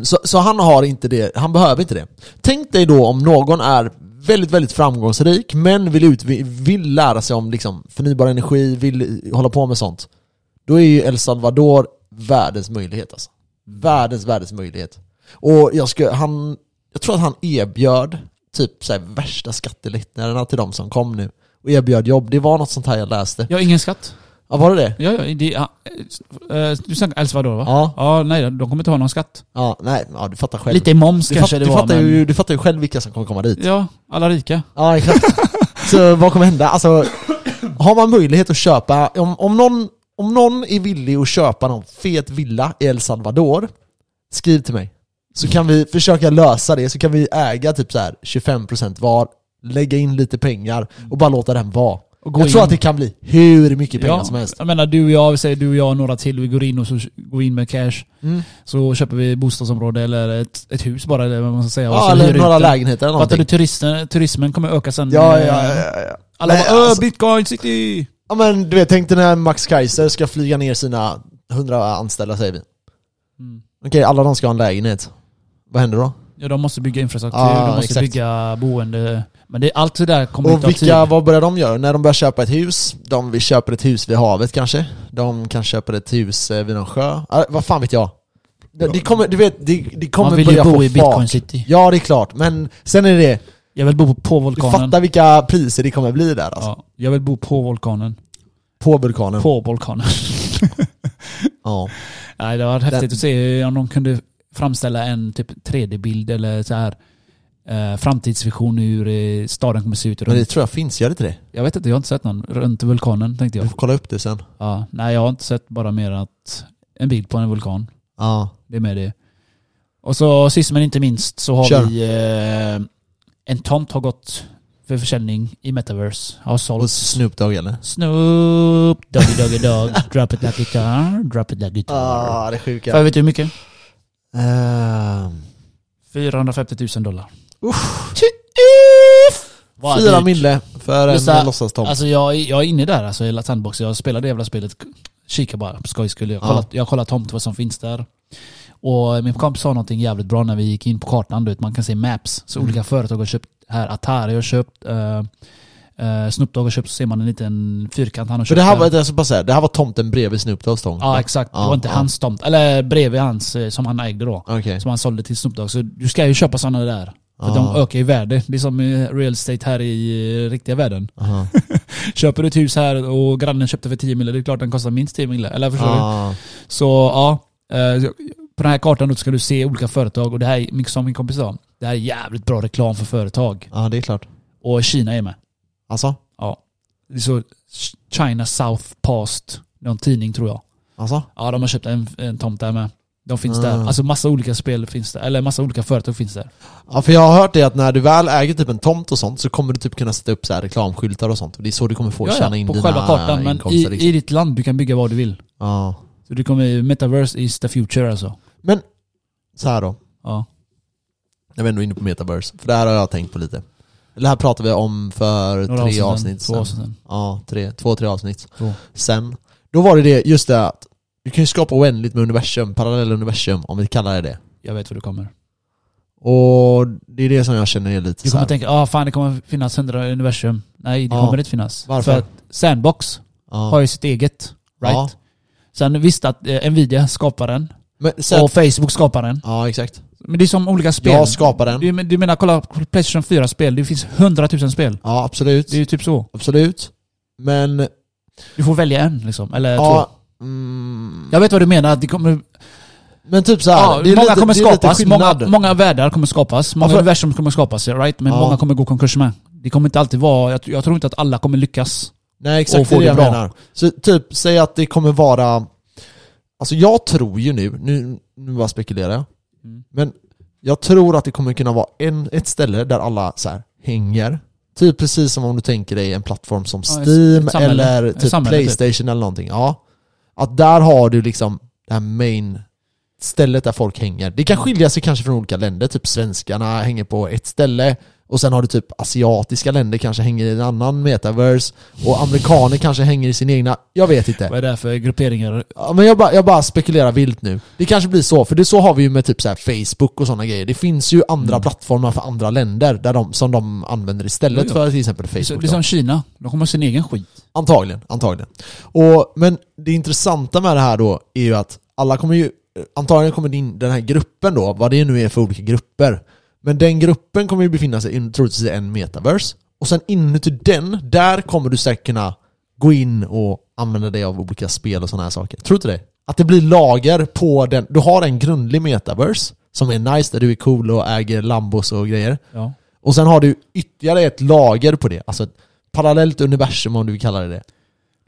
så, så han har inte det, han behöver inte det. Tänk dig då om någon är väldigt, väldigt framgångsrik, men vill, ut, vill lära sig om liksom, förnybar energi, vill hålla på med sånt. Då är ju El Salvador världens möjlighet alltså. Världens, världens möjlighet. Och jag, ska, han, jag tror att han erbjöd typ så värsta skattelättnaderna till de som kom nu. Och erbjöd jobb. Det var något sånt här jag läste. Har ingen skatt. Ja, var det det? Ja, ja, det, ja, eh, du snackar El Salvador va? Ja. Ja, nej de kommer inte ha någon skatt. Ja, nej, ja, du fattar själv. Lite moms du, kanske fatt, det du, var fattar men... ju, du fattar ju själv vilka som kommer komma dit. Ja, alla rika. Ja, exakt. Så vad kommer hända? Alltså, har man möjlighet att köpa, om, om, någon, om någon är villig att köpa någon fet villa i El Salvador, skriv till mig. Så kan vi försöka lösa det, så kan vi äga typ så här 25% var, lägga in lite pengar och bara låta den vara. Jag tror in- att det kan bli hur mycket pengar Ja, som helst. jag menar du och jag, vi säger du och jag och några till, vi går in och så går in med cash. Mm. Så köper vi bostadsområde eller ett, ett hus bara, eller vad man ska säga. Ja, eller ut några det. lägenheter eller Fattar du? någonting. Turisten, turismen kommer öka sen. Ja, eh, ja, ja, ja, ja. Alla Nej, bara alltså- bitcoin city! Ja men du vet, tänk dig när Max Kaiser ska flyga ner sina 100 anställda säger vi. Mm. Okej, alla de ska ha en lägenhet. Vad händer då? Ja, de måste bygga infrastruktur, Ja, de måste exakt. bygga boende. Men det, allt det där kommer Och vilka, vad börjar de göra? När de börjar köpa ett hus, de vill köpa ett hus vid havet kanske? De kan köpa ett hus eh, vid någon sjö? Ah, vad fan vet jag? Det, det kommer, du vet, det, det kommer Man vill ju bo i fart. bitcoin city. Ja, det är klart. Men sen är det, Jag vill bo på Du vulkanen. fattar vilka priser det kommer bli där alltså. Ja, jag vill bo på vulkanen. På vulkanen. På vulkanen. Ja. Nej, det var häftigt Den- att se om de kunde framställa en typ 3D-bild eller så här eh, framtidsvision hur eh, staden kommer se ut. Men det Runt. tror jag finns, gör det inte det? Jag vet inte, jag har inte sett någon runt vulkanen tänkte Du jag. får kolla upp det sen. Ja, nej, jag har inte sett bara mer att en bild på en vulkan. Ja. Det är med det. Och så sist men inte minst så har Kör. vi eh, en tomt har gått för försäljning i Metaverse. Har Och sålt Snoop Dogg eller? Snoop, Doggy Doggy Dog, Drop it like guitar, drop it like guitar. Ah, det är För sjuka. jag vet du hur mycket? Ehm, 450 000 dollar. Uff. Vad Fyra mille för en att- låtsastomt. Alltså jag, jag är inne där alltså, i Sandbox. Jag spelar det jävla spelet. Kika bara på skojs skull. Jag har Ja. kollat, jag har kollat tomt vad som finns där. Och min kompis sa någonting jävligt bra när vi gick in på kartan. Du vet, man kan se maps. Så Mm. olika företag har köpt här. Atari har köpt. Uh, uh, Snoop Dogg har köpt. Så ser man en liten fyrkant han har köpt. det här var, ska bara säga, det här var tomten bredvid Snoop Doggs tomt? Ja exakt. det Ja, var inte ja. hans tomt. Eller bredvid hans eh, som han ägde då. Okej. Som han sålde till Snoop Dogg. Så du ska ju köpa sådana där. För Ja. de ökar i värde. Det är som real estate här i eh, riktiga världen. Aha. Köper du ett hus här och grannen köpte för 10 mille, det är klart den kostar minst 10 mille. Eller förstår du? Ah. Så ja, eh, på den här kartan då ska du se olika företag och det här som min kompis sa, det här är jävligt bra reklam för företag. Ja, det är klart. Och Kina är med. Alltså? Ja. Det är så China South Past, någon tidning tror jag. Alltså? Ja, de har köpt en, en tomt där med. De finns Ah. där. Alltså massa olika spel finns där. Eller massa olika företag finns där. Ja, för jag har hört det att när du väl äger typ en tomt och sånt så kommer du typ kunna sätta upp så här reklamskyltar och sånt. Det är så du kommer få Ja, tjäna ja, in på dina själva kartan. Men i, liksom. i ditt land, du kan bygga vad du vill. Ja. Så du kommer, metaverse is the future alltså. Men, så här då. Ja. Jag är ändå inne på metaverse. För det här har jag tänkt på lite. Det här pratade vi om för Några tre avsnitt sen, Två sen. avsnitt sen. Ja, tre, två, tre avsnitt Två. sen. Då var det det, just det att du kan ju skapa oändligt med universum, parallella universum, om vi kallar det det. Jag vet vad du kommer. Och det är det som jag känner är lite Du kommer tänka, ah fan det kommer finnas hundra universum. Nej, det Ja. kommer inte finnas. Varför? För att Sandbox ja. har ju sitt eget. Right? Ja. Sen visst att eh, Nvidia skapar den. Men sen, Och Facebook skapar den. ja exakt. Men det är som olika spel. Jag skapar den. Du, men- du menar, kolla på Playstation 4-spel. Det finns hundratusen spel. Ja absolut. Det är ju typ så. Absolut. Men, Du får välja en liksom. Eller ja, två. mm, Jag vet vad du menar. att Det kommer, men typ så här, ja, det är många lite, kommer det är lite skapas. Många, skillnad. många världar kommer skapas. Många för- universum kommer skapas. Right? Men Ja. många kommer gå konkurs med. Det kommer inte alltid vara... Jag, jag tror inte att alla kommer lyckas. Nej och exakt, få det är det det jag bra. menar. Så typ, säg att det kommer vara... Alltså jag tror ju nu, nu, nu bara spekulerar jag. Mm. Men jag tror att det kommer kunna vara en, ett ställe där alla så här hänger. Typ precis som om du tänker dig en plattform som Steam eller typ samhälle, typ. Playstation eller någonting. Ja. Att där har du liksom det här main stället där folk hänger. Det kan skilja sig kanske från olika länder, typ svenskarna hänger på ett ställe och sen har du typ asiatiska länder kanske hänger i en annan metaverse och amerikaner kanske hänger i sin egna, jag vet inte. Vad är det här för grupperingar? Ja, men jag bara, jag bara spekulerar vilt nu. Det kanske blir så, för det så har vi ju med typ så här Facebook och sådana grejer. Det finns ju andra Mm. plattformar för andra länder där de, som de använder istället Jo, jo. för till exempel Facebook. det är då. som Kina. De kommer ha sin egen skit. Antagligen, antagligen. Och, men det intressanta med det här då är ju att alla kommer ju, antagligen kommer din, den här gruppen då, vad det nu är för olika grupper, men den gruppen kommer ju befinna sig in, troligtvis i en metaverse, och sen inuti den, där kommer du säkert kunna gå in och använda dig av olika spel och sådana här saker. Tror du inte det? Att det blir lager på den, du har en grundlig metaverse som är nice, där du är cool och äger Lambos och grejer. Ja. Och sen har du ytterligare ett lager på det, alltså ett parallellt universum om du vill kalla det det.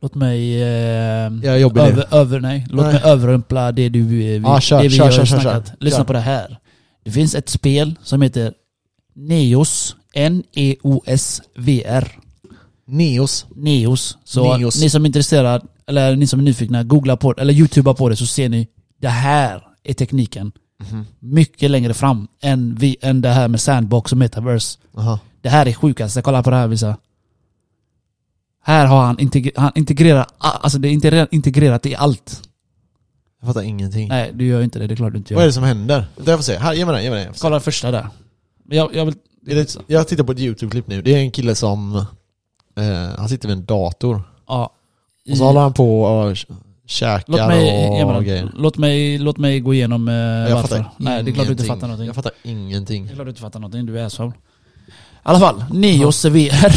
Låt mig... Eh, över, över, nej. Låt Nej. mig överrumpla det du, eh, vi, Ja, kör, det vi kör, har kör, snackat. kör. Lyssna på det här. Det finns ett spel som heter Neos. N-E-O-S-V-R. Neos. Neos. Så Neos. ni som är intresserade, eller ni som är nyfikna, googla på det, eller youtuba på det så ser ni. Det här är tekniken. Mhm. Mycket längre fram än, vi, än det här med sandbox och metaverse. Aha. Det här är sjukaste. Kolla på det här visa. Här har han, integre, han integrerat, alltså det är integrerat i allt. Jag fattar ingenting. Nej, du gör inte det. Det är klart du inte Vad är gör. det som händer? Jag får se. Här, ge mig den, ge mig den. Kolla första där. Jag, jag vill... Det, jag tittar på ett YouTube-klipp nu. Det är en kille som... Eh, han sitter vid en dator. Ja. Och så håller han på och käkar Låt mig, och den. grejer. låt, mig, låt mig gå igenom eh, Jag varför. fattar Nej, det är klart du inte fattar någonting. Jag fattar ingenting. Det är klart du inte fattar någonting. Du är asshole. alla fall, Neos VR.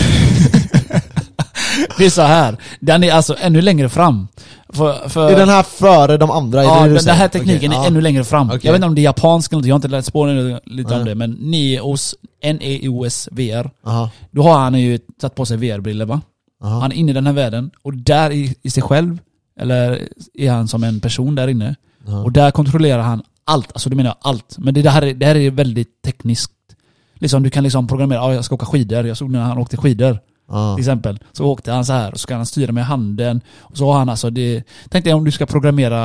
Det är så här. Den är alltså ännu längre fram. För, för, Är den här före de andra? Ja, det det den, den här tekniken Okej, är ja. ännu längre fram. Okej. Jag vet inte om det är japanskt eller något, jag har inte läst på lite om Nej. det. Men Neos, N-E-O-S VR. Aha, Då har han ju tagit på sig VR-briller va? aha. Han är inne i den här världen och där i, i sig själv, eller är han som en person där inne. Ja. Och där kontrollerar han allt, alltså du menar jag allt. Men det, det, här, är- det här är väldigt tekniskt. Liksom du kan liksom programmera, ja, jag ska åka skidor, jag såg när han åkte skidor Ja. till exempel. Så åkte han så här och så kan han styra med handen. Och så har han alltså det... Tänk dig om du ska programmera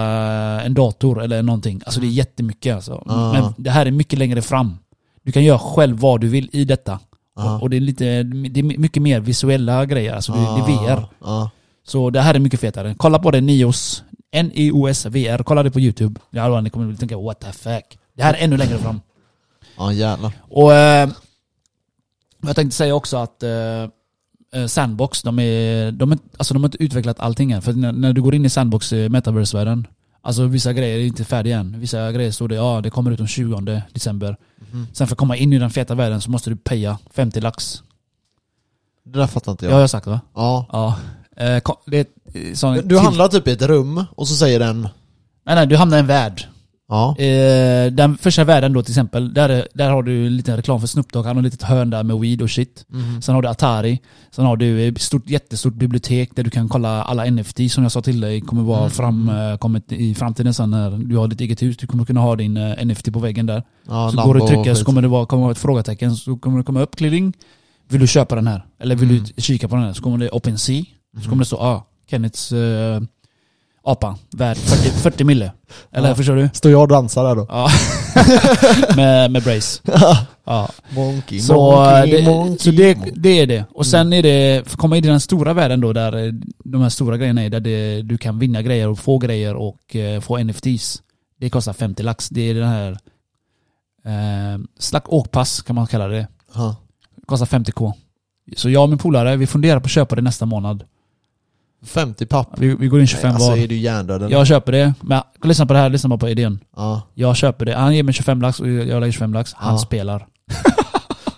en dator eller någonting. Alltså det är jättemycket alltså. Ah. Men det här är mycket längre fram. Du kan göra själv vad du vill i detta. Ah. Och, och det är lite, det är mycket mer visuella grejer. Alltså det, det är VR. Så det här är mycket fetare. Kolla på det, Nios. N-I-O-S VR. Kolla det på YouTube. Ja, då ni kommer att tänka what the fuck. Det här är ännu längre fram. Ja jävlar. Och eh, jag tänkte säga också att eh, Sandbox, de, är, de, är, alltså de har inte utvecklat allting än. För när, när du går in i Sandbox i metaverse-världen, alltså vissa grejer är inte färdiga än. Vissa grejer står det, ja det kommer ut den 20 december. Mhm. Sen för att komma in i den feta världen så måste du paya 50 lax. Det där fattar inte Ja, jag. jag har sagt va? Ja. Ja. Eh, ko- det ett, sån, Du handlar typ i ett rum och så säger den Nej nej, du hamnar i en värld. Ja. Eh, den första världen då till exempel, där, är- där har du en liten reklam för Snoop Dogg, han har ett litet hörn där med weed och shit. Mhm. Sen har du Atari, sen har du ett stort, jättestort bibliotek där du kan kolla alla NFT som jag sa till dig kommer vara Mm. fram, eh, i framtiden sen när du har ditt eget hus. Du kommer kunna ha din eh, NFT på väggen där. Ja, så Lambo går du och och trycker så kommer det vara, kommer vara ett frågetecken, så kommer det komma upp, kling. Vill du köpa den här? Eller vill Mm. du kika på den här? Så kommer det OpenSea, så kommer det stå ah, Kenneths eh, apa, värd 40, 40 mille. Eller Ja. förstår du? Står jag och dansar där då? Ja. med, med brace. Ja. Monkey, Så, monkey, det, monkey. så det, det är det. Och sen är det, för komma in i den stora världen då, där eh, de här stora grejerna är, där det, du kan vinna grejer och få grejer och eh, få NFTs. Det kostar 50 lax. Det är den här eh, slags åkpass kan man kalla det. Det kostar 50k. Så jag och min polare, vi funderar på att köpa det nästa månad. 50 papp. Vi, vi går in 25 Nej, alltså var. är du hjärndöd eller? Jag köper det. Men lyssna på det här, lyssna bara på idén. Ja. Jag köper det. Han ger mig 25 lax och jag lägger 25 lax. Han Ja. spelar.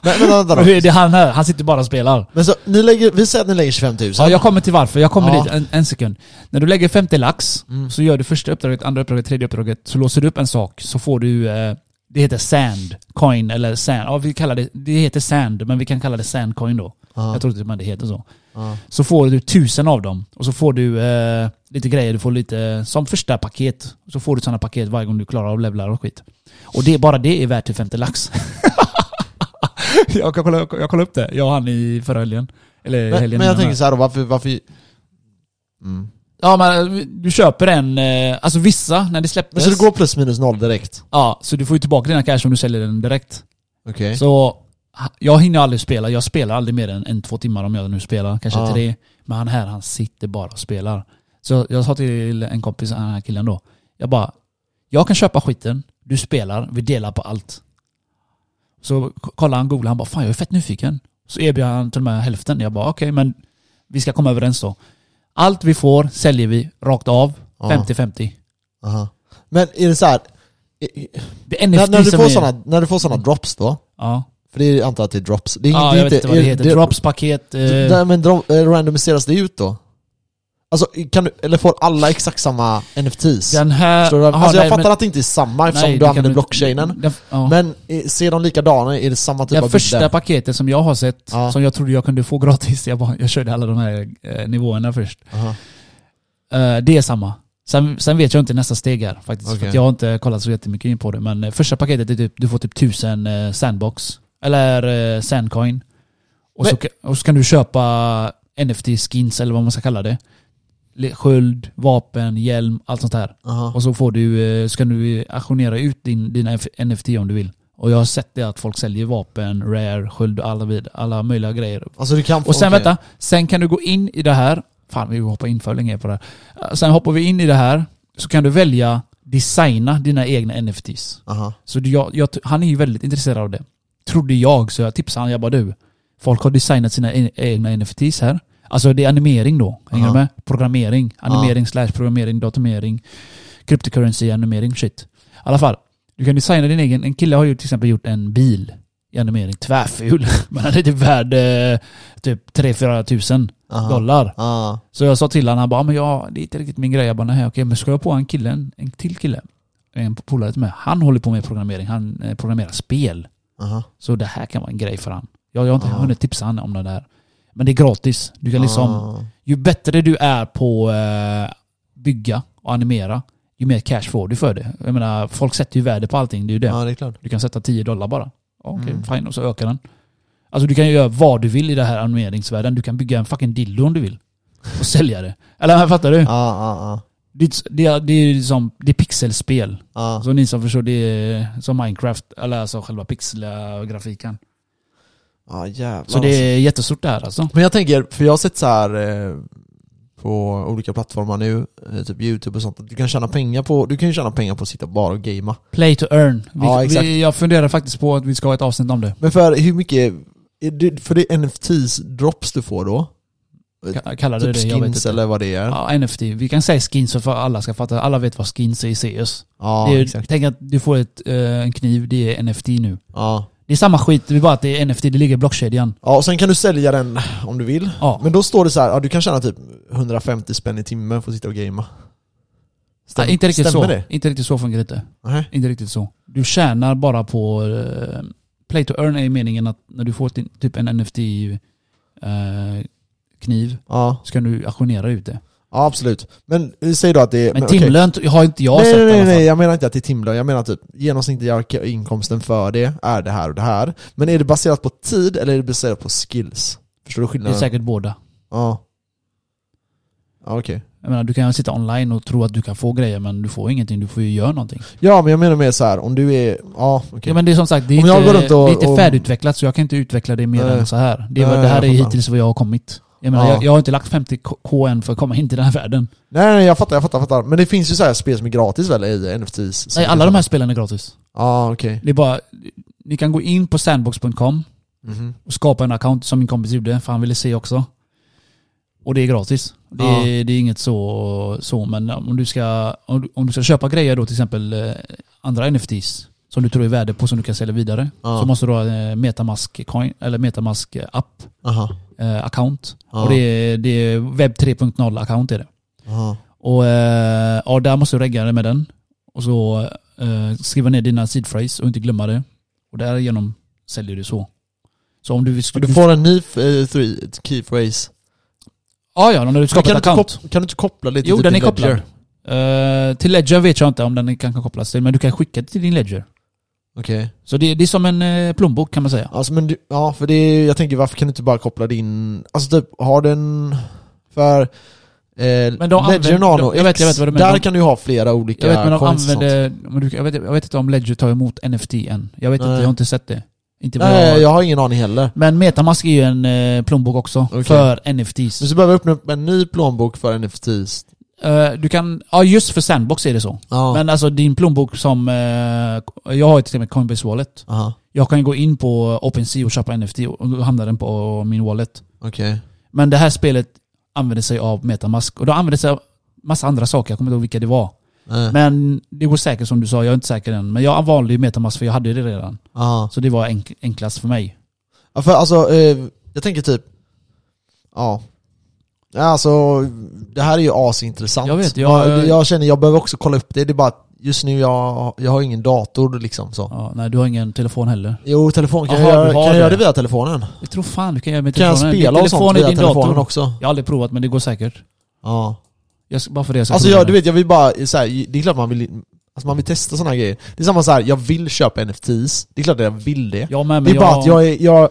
Men, men vänta då. det är han här, han sitter bara och spelar. Men så, ni lägger, vi säger att ni lägger 25 000. Ja, jag kommer till varför. Jag kommer Ja. dit. En, en sekund. När du lägger 50 lax, Mm. så gör du första uppdraget, andra uppdraget, tredje uppdraget. Så låser du upp en sak, så får du... Eh, det heter sand coin, eller sand. Ja, vi kallar det... Det heter sand, men vi kan kalla det sand coin då. Ja. Jag tror inte men det heter så. Ja. Så får du tusen av dem. Och så får du eh, lite grejer. Du får lite... Som första paket. Så får du sådana paket varje gång du klarar av levlar och skit. Och det, bara det är värt till 50 lax. jag, kan kolla, jag kollade upp det. Jag och han i förra helgen. Eller Men, helgen men jag tänker här. så här då, varför... varför mm. Ja men du köper en, eh, alltså vissa när det Men släpptes. så det går plus minus noll direkt? Ja, så du får ju tillbaka dina cash om du säljer den direkt. Okej. Så ha- jag hinner aldrig spela, jag spelar aldrig mer än en, två timmar om jag nu spelar, kanske Ja. tre. Men han här, han sitter bara och spelar. Så jag sa till en kompis, den här killen då, jag bara, jag kan köpa skiten, du spelar, vi delar på allt. Så k- kollade han, googlade, han bara, fan jag är fett nyfiken. Så erbjöd han till och med hälften. Jag bara, okej men vi ska komma överens då. Allt vi får säljer vi rakt av, Ja. 50-50. Aha. Men är det så här, när, när, du får är... såna, när du får såna drops då? Ja, För det är, jag antar att det är drops. Det är, ja det är jag vet inte vad det heter. Drops-paket. Eh, Nej, men eh, randomiseras det ut då? Alltså, kan du, eller får alla exakt samma NFTs? den här... Förstår du? Aha, alltså jag nej, fattar men- att det inte är samma eftersom nej, du det använder blockchainen. Den, ja. Men eh, ser de likadana? Är det samma typ det av första bilder? paketet som jag har sett, Ja. som jag trodde jag kunde få gratis, jag, bara, jag körde alla de här eh, nivåerna först. Eh, det är samma. Sen, sen vet jag inte nästa steg här faktiskt. För Okej. att jag har inte kollat så jättemycket in på det. Men första paketet är typ, du får typ tusen eh, sandbox. Eller eh, sandcoin. Och, så, Men- ka- och så kan du köpa NFT-skins eller vad man ska kalla det. Sköld, vapen, hjälm, allt sånt här. Aha. Och så får du, eh, ska du auktionera ut din, dina NFT om du vill. Och jag har sett det att folk säljer vapen, rare, sköld och alla, vid, alla möjliga grejer. Alltså du kan. Och sen okej. vänta, sen kan du gå in i det här. Fan vi hoppar in för länge på det här. Eh, Sen hoppar vi in i det här. Så kan du välja designa dina egna NFTs. Aha. Så jag, jag, han är ju väldigt intresserad av det. Trodde jag, så jag tipsade han. Jag bara du. Folk har designat sina e- egna NFTs här. Alltså det är animering då. Hänger Ja. du med? Programmering. Animering slash programmering, datumering, cryptocurrency, animering, shit. I alla fall. Du kan designa din egen. En kille har ju till exempel gjort en bil i animering. Tvärful. Men han är typ värd eh, typ 3-4 tusen Aha. dollar. Ja. Så jag sa till honom, han bara, men ja, det är inte riktigt min grej. Jag bara, nej okej, men ska jag på en kille, en, en till kille, en polare till mig, han håller på med programmering, han eh, programmerar spel. Aha. Så det här kan vara en grej för han. Jag, jag har inte Ja. hunnit tipsa han om det där. Men det är gratis. Du kan liksom, Ah. ju bättre du är på eh, bygga och animera, ju mer cash får du för det. Jag menar, folk sätter ju värde på allting, det är ju det. Ja, det är klart. Du kan sätta 10 dollar bara. Okej, Mm. fine. Och så ökar den. Alltså du kan ju göra vad du vill i det här animeringsvärlden. Du kan bygga en fucking dildo om du vill. Och sälja det. Eller fattar du? Ja, ja, ja. Det, det, det är ju som, det är pixelspel. Ja. Så ni som förstår, det är som Minecraft. Eller alltså själva pixelgrafiken. Ja, jävlar Så det är jättestort det här alltså. Men jag tänker, för jag har sett så här eh, på olika plattformar nu, eh, typ youtube och sånt, att du kan tjäna pengar på, du kan ju tjäna pengar på att sitta bara och gamea. Play to earn. Vi, Ja, exakt. vi, jag funderar faktiskt på att vi ska ha ett avsnitt om det. Men för hur mycket, för det är NFTs drops du får då? Ka- Kallar du Typ det? Jag vet skins inte. eller vad det är? Ja, Ja, NFT. Vi kan säga skins för alla ska fatta. Alla vet vad skins är i CS. det är, exakt. tänk att du får ett, eh, en kniv, det är NFT nu. Ja. Det är samma skit, det är bara att det är NFT, det ligger i blockkedjan. ja, och sen kan du sälja den om du vill. Ja. Men då står det så här, ja, du kan tjäna typ 150 spänn i timmen för att sitta och gamea. Stäm, Nej, inte riktigt stämmer så. det? Inte riktigt så funkar det inte. Nej. Inte riktigt så. Du tjänar bara på... Eh, play to earn är meningen att när du får typ en NFT eh, kniv Ja, så kan du auktionera ut det. ja, absolut. Men eh, säg då att det är... Men okej. timlön t- har inte jag nej, sett nej, nej, nej, jag menar inte att det är timlön, jag menar typ genomsnittliga inkomsten för det är det här och det här. Men är det baserat på tid eller är det baserat på skills? Förstår du Det är skillnaden? säkert båda. Ja. Ja okej. Jag menar, du kan sitta online och tro att du kan få grejer men du får ingenting, du får ju göra någonting. Ja men jag menar mer så här om du är, ja okej. Ja men det är som sagt, det är inte, och- det är inte färdigutvecklat så jag kan inte utveckla det mer Nej. än så här. Det, är, Nej, det här är hittills vad jag har kommit. Jag menar, Ja. jag, jag har inte lagt 50k än för att komma in till den här världen. Nej nej jag fattar, jag fattar, jag fattar. Men det finns ju så här spel som är gratis väl i NFTs? Nej, alla de här spelen är gratis. Ja okej. Det är bara, ni kan gå in på sandbox.com Mhm. och skapa en account som min kompis gjorde, för han ville se också. Och det är gratis. Det Ja. är, det är inget så, så, men om du, ska, om, du, om du ska köpa grejer då till exempel eh, andra NFTs som du tror är värde på som du kan sälja vidare. Ja. Så måste du ha eh, Metamask coin, eller Metamask app, Aha. Eh, account. Ja. Och det är, det är webb 3.0 account är det. Aha. Och eh, ja, där måste du regga dig med den. Och så eh, skriva ner dina seed phrase och inte glömma det. Och därigenom säljer du så. Så om du vill... Du får en ny uh, three, key phrase. Ja, ja, när du skapar kan, du ett account. kan du inte koppla det till Jo, den är kopplad. Eh, till Ledger vet jag inte om den kan kopplas till, men du kan skicka det till din Ledger. Okej. Så det, det är som en eh, plånbok kan man säga. Alltså men du, ja för det är, jag tänker varför kan du inte bara koppla din, alltså typ har den, för eh, Men de Ledger använder- Nano de- jag vet- jag vet vad du menar. där kan du ha flera olika Jag vet, men de coins och sånt. använder... Men du, jag, vet, jag vet inte om Ledger tar emot NFT än. Jag vet inte, Nej. jag har inte sett det. Inte vad Nej, jag, jag har ingen aning heller. Men Metamask är ju en eh, plånbok också, Okej. för NFTs. Men så behöver jag öppna upp en ny plånbok för NFTs. Eh, du kan, ja just för Sandbox är det så. Ja. Men alltså din plånbok som, eh, jag har ju till och med Coinbase Wallet. Aha, Jag kan gå in på OpenSea och köpa NFT och då hamnar den på min wallet. okej. Men det här spelet använder sig av Metamask. Och de använder sig av massa andra saker, jag kommer inte ihåg vilka det var. Nej. Men det går säkert som du sa, jag är inte säker än. Men jag valde ju Metamask för jag hade det redan. Aha. Så det var enk enklast för mig. Ja, för alltså, eh, jag tänker typ, ja. Ja, Alltså, det här är ju asintressant. Jag vet, jag- jag, jag känner, jag behöver också kolla upp det, det är bara just nu jag, jag har ingen dator liksom så. Ja, nej, du har ingen telefon heller. Jo, telefon, kan Aha, jag, göra, kan jag göra det. via telefonen? Jag tror fan du kan göra med Kan jag telefonen. spela och sånt via telefonen dator. också? Jag har aldrig provat men det går säkert. Ja. Jag, bara för det jag ska Alltså jag, du vet, jag vill bara, så här, det är klart man vill, alltså man vill testa här grejer. Det är samma så här, jag vill köpa NFTs, det är klart att jag vill det. Jag med, men det är jag, bara att jag är, jag,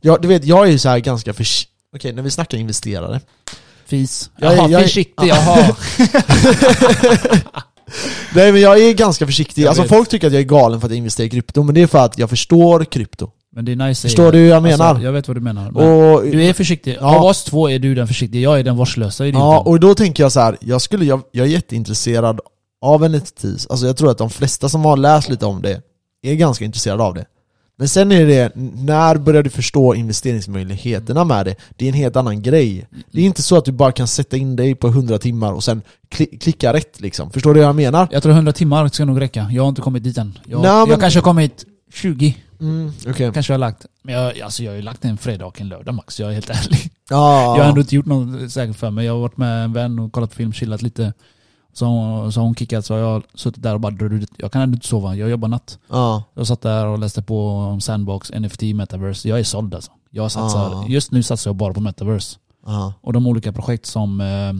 jag, du vet, jag är ju så här ganska för Okej, när vi snackar investerare. Fis. Jag är- Jaha, jag är- försiktig, jaha. Nej men jag är ganska försiktig, Jag alltså vet. folk tycker att jag är galen för att jag investerar i krypto, men det är för att jag förstår krypto. Men det är nice Förstår du hur jag menar? Alltså, jag vet vad du menar. Men och, du är försiktig. Ja. Av oss två är du den försiktiga, jag är den vårdslösa i ja, och då tänker jag så här, jag, skulle, jag, jag är jätteintresserad av NFTs, alltså jag tror att de flesta som har läst lite om det är ganska intresserade av det. Men sen är det, när börjar du förstå investeringsmöjligheterna med det? Det är en helt annan grej. Det är inte så att du bara kan sätta in dig på 100 timmar och sen kli- klicka rätt liksom. Förstår du vad jag menar? Jag tror 100 timmar ska nog räcka. Jag har inte kommit dit än. Jag, Nej, men- jag kanske har kommit 20. Mm, okej. Kanske jag har lagt, men jag, alltså jag har ju lagt en fredag och en lördag max, jag är helt ärlig. Ja. Jag har ändå inte gjort något säkert för mig. Jag har varit med en vän och kollat på film, chillat lite. Så, hon- så hon kickat så har jag suttit där och bara. Jag kan ändå inte sova, jag jobbar natt. Ja. Jag satt där och läste på om Sandbox, NFT, Metaverse. Jag är såld alltså. Jag satsar, Ah. Just nu satsar jag bara på Metaverse. Ja. Och de olika projekt som, eh,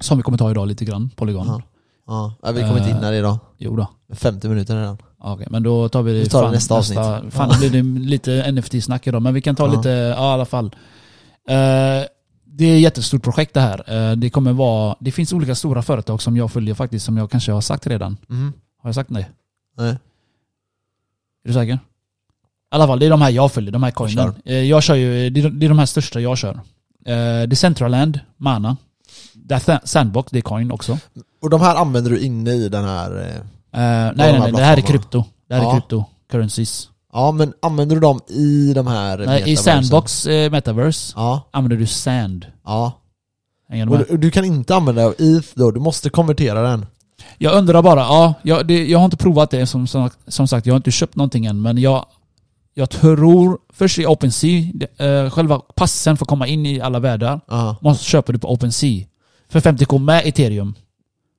som vi kommer ta idag lite grann, Polygon. Ja. Ja. ja. Vi kommer inte hinna det idag. Jo då. 50 minuter redan. Ja, Okej, men då tar vi det Vi tar det nästa avsnitt. Fan, Ja. det blir det lite NFT-snack idag, men vi kan ta Ja. lite, ja i alla fall. Eh, det är ett jättestort projekt det här. Eh, det kommer vara, det finns olika stora företag som jag följer faktiskt, som jag kanske har sagt redan. Mm. Har jag sagt nej? Nej. Är du säker? I alla fall, det är de här jag följer, de här coinen. Kör. Eh, Jag kör ju, det är de här största jag kör. Eh, Decentraland, Mana. Death Sandbox, det är coin också. Och de här använder du inne i den här... Eh, nej, nej, nej, det här är krypto. Det här Ja. är krypto. Currencies. Ja men använder du dem i de här Nej, I? Sandbox eh, Metaverse Ja. använder du Sand. Ja. Du Och du, du kan inte använda ETH då, du måste konvertera den. Jag undrar bara, ja, jag, det, jag har inte provat det som, som, som sagt, jag har inte köpt någonting än, men jag, jag tror, först i OpenSea, eh, själva passen för att komma in i alla världar, Ja. måste köpa du på OpenSea. För 50k med ethereum.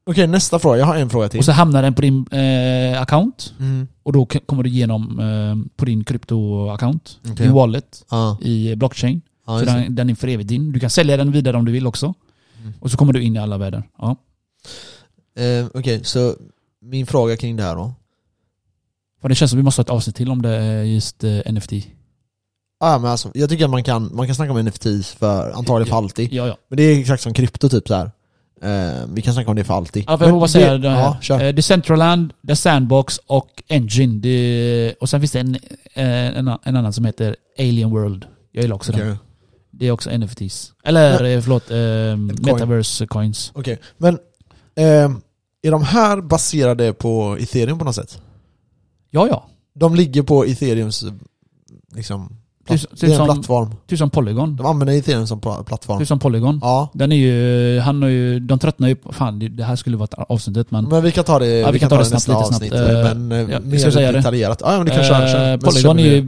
Okej nästa fråga, jag har en fråga till. Och så hamnar den på din eh, account, Mm. och då kommer du igenom eh, på din krypto-account, Okej. din wallet, Ja. i blockchain. Ja, så den, den är för evigt din. Du kan sälja den vidare om du vill också. Mm. Och så kommer du in i alla världar. Ja. Eh, Okej, så min fråga kring det här då. För det känns som vi måste ha ett avsnitt till om det är just eh, NFT. Ja men alltså, jag tycker att man kan, man kan snacka om NFTs för antagligen för alltid. Ja, ja. Men det är exakt som krypto typ så här. Eh, vi kan snacka om det för alltid. Ja, för jag får bara säga det Ja, här. kör. Eh, Decentraland, The Sandbox och Engine. Det, och sen finns det en, eh, en, en annan som heter Alien World. Jag gillar också den. Okej, Det är också NFTs. Eller eh, förlåt, eh, Metaverse coins. Okej. men eh, är de här baserade på ethereum på något sätt? Ja, ja. De ligger på ethereums, liksom, platt, Typ- typ det är en som- plattform. Typ som Polygon. De använder ethereum som pla- plattform. Typ som Polygon. Ja, Den är ju, han har ju, de tröttnar ju på, fan det- här skulle vara avsnittet men men vi kan ta det, Ja, vi kan ta det snabbt, lite snabbt. Eh, men eh, ja, mer detaljerat. Ja, men det kan köra. Så Polygon är vi ju,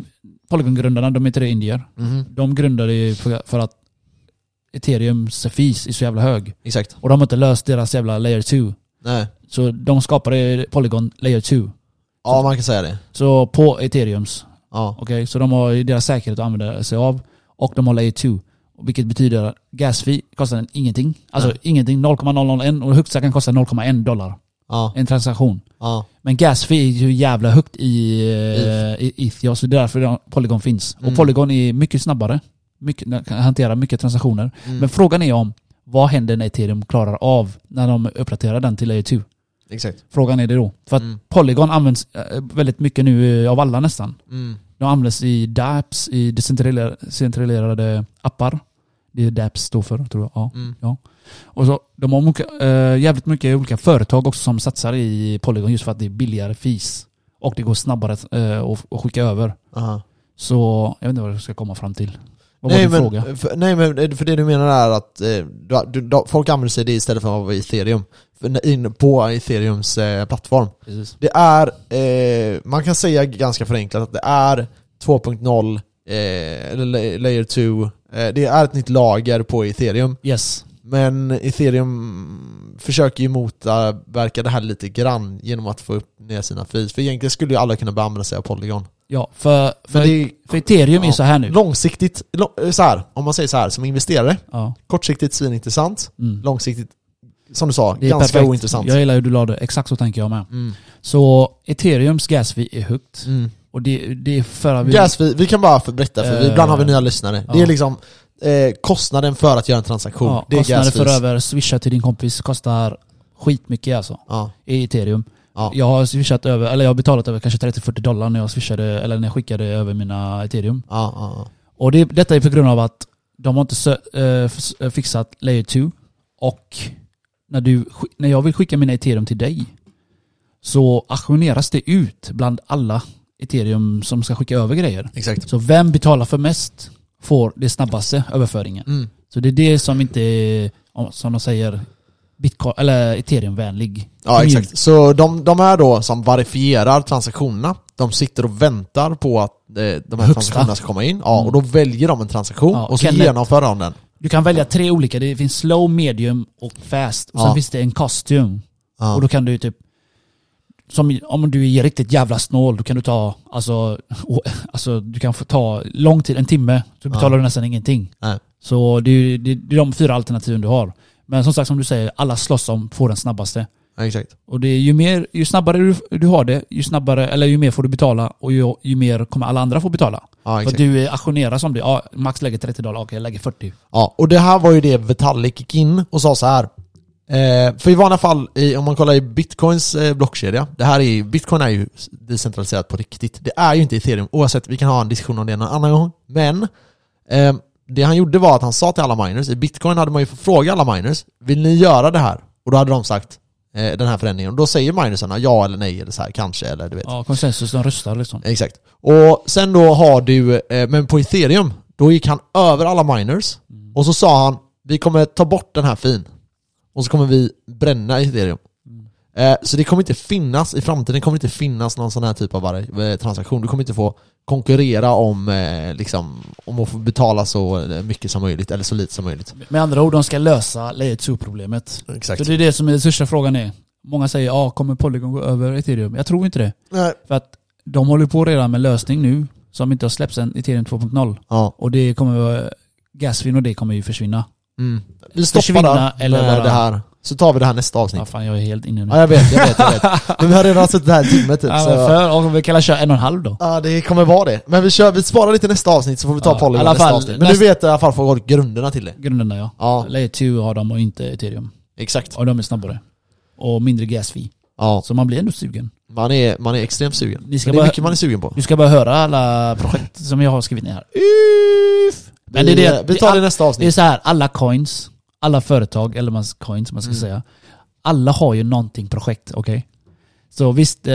Polygon-grundarna, de är tre indier. Mhm, De grundade ju för, för att ethereums fees är så jävla hög. Exakt. Och de har inte löst deras jävla layer 2. Nej. Så de skapade Polygon layer 2. Ja, man kan säga det. Så på ethereums. Ja. Okej, så de har deras säkerhet att använda sig av. Och de har layer 2. Vilket betyder att gas fee kostar ingenting. Alltså Nej. ingenting, 0,001 och högsta kan kosta 0,1 dollar. Ja. En transaktion. Ja. Men gas fee är ju jävla högt i, eh, i ETH, ja, så det är därför Polygon finns. Mm. Och Polygon är mycket snabbare. Mycket, kan hantera mycket transaktioner. Mm. Men frågan är om vad händer när ethereum klarar av när de uppdaterar den till layer 2? Exakt. Frågan är det då. För att Mm. Polygon används eh, väldigt mycket nu eh, av alla nästan. Mm. De används i dApps, i decentralerade appar. Det är dApps står för, tror jag. Ja. Mm. Och så, de har mycket, eh, jävligt mycket olika företag också som satsar i Polygon just för att det är billigare fees. Och det går snabbare att att skicka över. Aha. Så jag vet inte vad jag ska komma fram till. Vad var Nej fråga? men, för, nej men för det du menar är att eh, du, du, folk använder sig det istället för att vara ethereum. In, på ethereums eh, plattform. Precis. Det är, eh, man kan säga ganska förenklat att det är 2.0, eh, eller la- layer 2, eh, det är ett nytt lager på ethereum. Yes. Men ethereum försöker ju motverka det här lite grann genom att få upp ner sina fees. För egentligen skulle ju alla kunna börja använda sig av Polygon. Ja, för, för, det är för ethereum är ja, så här nu. långsiktigt, så här, om man säger så här som investerare, Ja. kortsiktigt svinintressant, Mm. långsiktigt, som du sa, Det är ganska perfekt. ointressant. Jag gillar hur du la det. Exakt så tänker jag med. Mm. Så ethereums gas fee är högt. Mm. Och det, det är för vi... Gas fee, vi kan bara berätta för vi, Eh, ibland har vi nya lyssnare. Det ja. är liksom eh, kostnaden för att göra en transaktion. ja, det är kostnader gas för över swisha till din kompis kostar skitmycket alltså. Ja, I ethereum. Ja. Jag har swishat över, eller jag har betalat över kanske 30-40 dollar när jag swishade, eller när jag skickade över mina ethereum. Ja, ja, Och det, detta är på grund av att de har inte sö, eh, eh, fixat layer 2 och när, du, när jag vill skicka mina ethereum till dig så auktioneras det ut bland alla ethereum som ska skicka över grejer. exakt. Så vem betalar för mest får det snabbaste överföringen. Mm. Så det är det som inte som de säger, Bitcoin, eller ethereum-vänlig. Ja exakt. Så de, de här då som verifierar transaktionerna, de sitter och väntar på att eh, de här Högsta. transaktionerna ska komma in. Ja, Mm. och då väljer de en transaktion Ja, och så Kenneth- genomför de den. Du kan välja tre olika, det finns slow, medium och fast. Och sen Ja. finns det en costume. Ja. Och då kan du typ, som om du är riktigt jävla snål, då kan du ta, alltså, å- alltså du kan få ta lång tid, en timme, så betalar du nästan ingenting. Nej. Så det, är- det är de fyra alternativen du har. Men som sagt, som du säger, alla slåss om att få den snabbaste. Ja, exakt. Och det är ju mer, ju snabbare du, du har det, ju snabbare, eller ju mer får du betala och ju, ju mer kommer alla andra få betala. Ja, För exakt. du är auktionerar som det, ja, max lägger 30 dollar, okej jag lägger 40. Ja, och det här var ju det Vitalik gick in och sa så här. Eh, för i vanliga fall, i, om man kollar i bitcoins eh, blockkedja, det här är bitcoin är ju decentraliserat på riktigt. Det är ju inte ethereum, oavsett, vi kan ha en diskussion om det någon annan gång. Men, eh, det han gjorde var att han sa till alla miners, i bitcoin hade man ju fått fråga alla miners, vill ni göra det här? Och då hade de sagt eh, den här förändringen. Och då säger minersarna ja eller nej eller så här, kanske eller du vet. Ja, konsensus, de röstar liksom. Exakt. Och sen då har du, eh, men på ethereum, då gick han över alla miners och så sa han vi kommer ta bort den här fin och så kommer vi bränna ethereum. Eh, så det kommer inte finnas, i framtiden kommer det inte finnas någon sån här typ av eh, transaktion. Du kommer inte få konkurrera om, eh, liksom, om att få betala så eh, mycket som möjligt eller så lite som möjligt. Med andra ord, de ska lösa layer 2-problemet. Exakt. Så det är det som är den största frågan är. Många säger ja, kommer Polygon gå över ethereum? Jag tror inte det. Nej. För att de håller på redan med lösning nu, som inte har släppts än, ethereum 2.0. Ja. Och det kommer Gasfin och det kommer ju försvinna. Mm. Vi stoppar Försvinna där eller det här. Så tar vi det här nästa avsnitt. Ja, fan jag är helt inne nu. Ja jag vet, jag vet, jag vet. Men vi har redan suttit här en timme typ. Ja, så... men för, och vi kan köra en och en halv då. Ja det kommer vara det. Men vi, kör, vi sparar lite nästa avsnitt så får vi ta Ja, Polygon nästa fall, avsnitt. Men näst- du vet i alla fall folk grunderna till det. Grunderna ja. Ja, Layer 2 har de och inte ethereum. exakt. Och de är snabbare. Och mindre gas fee. Ja, Så man blir ändå sugen. man är, man är extremt sugen. Ni ska Men det är bara- mycket man är sugen på. Du ska bara höra alla projekt som jag har skrivit ner här. Men vi, det är det- vi tar det i nästa Det är avsnitt. så här, alla coins, alla företag, eller man, coins man ska Mm. säga. Alla har ju någonting projekt, okej? Så visst, eh,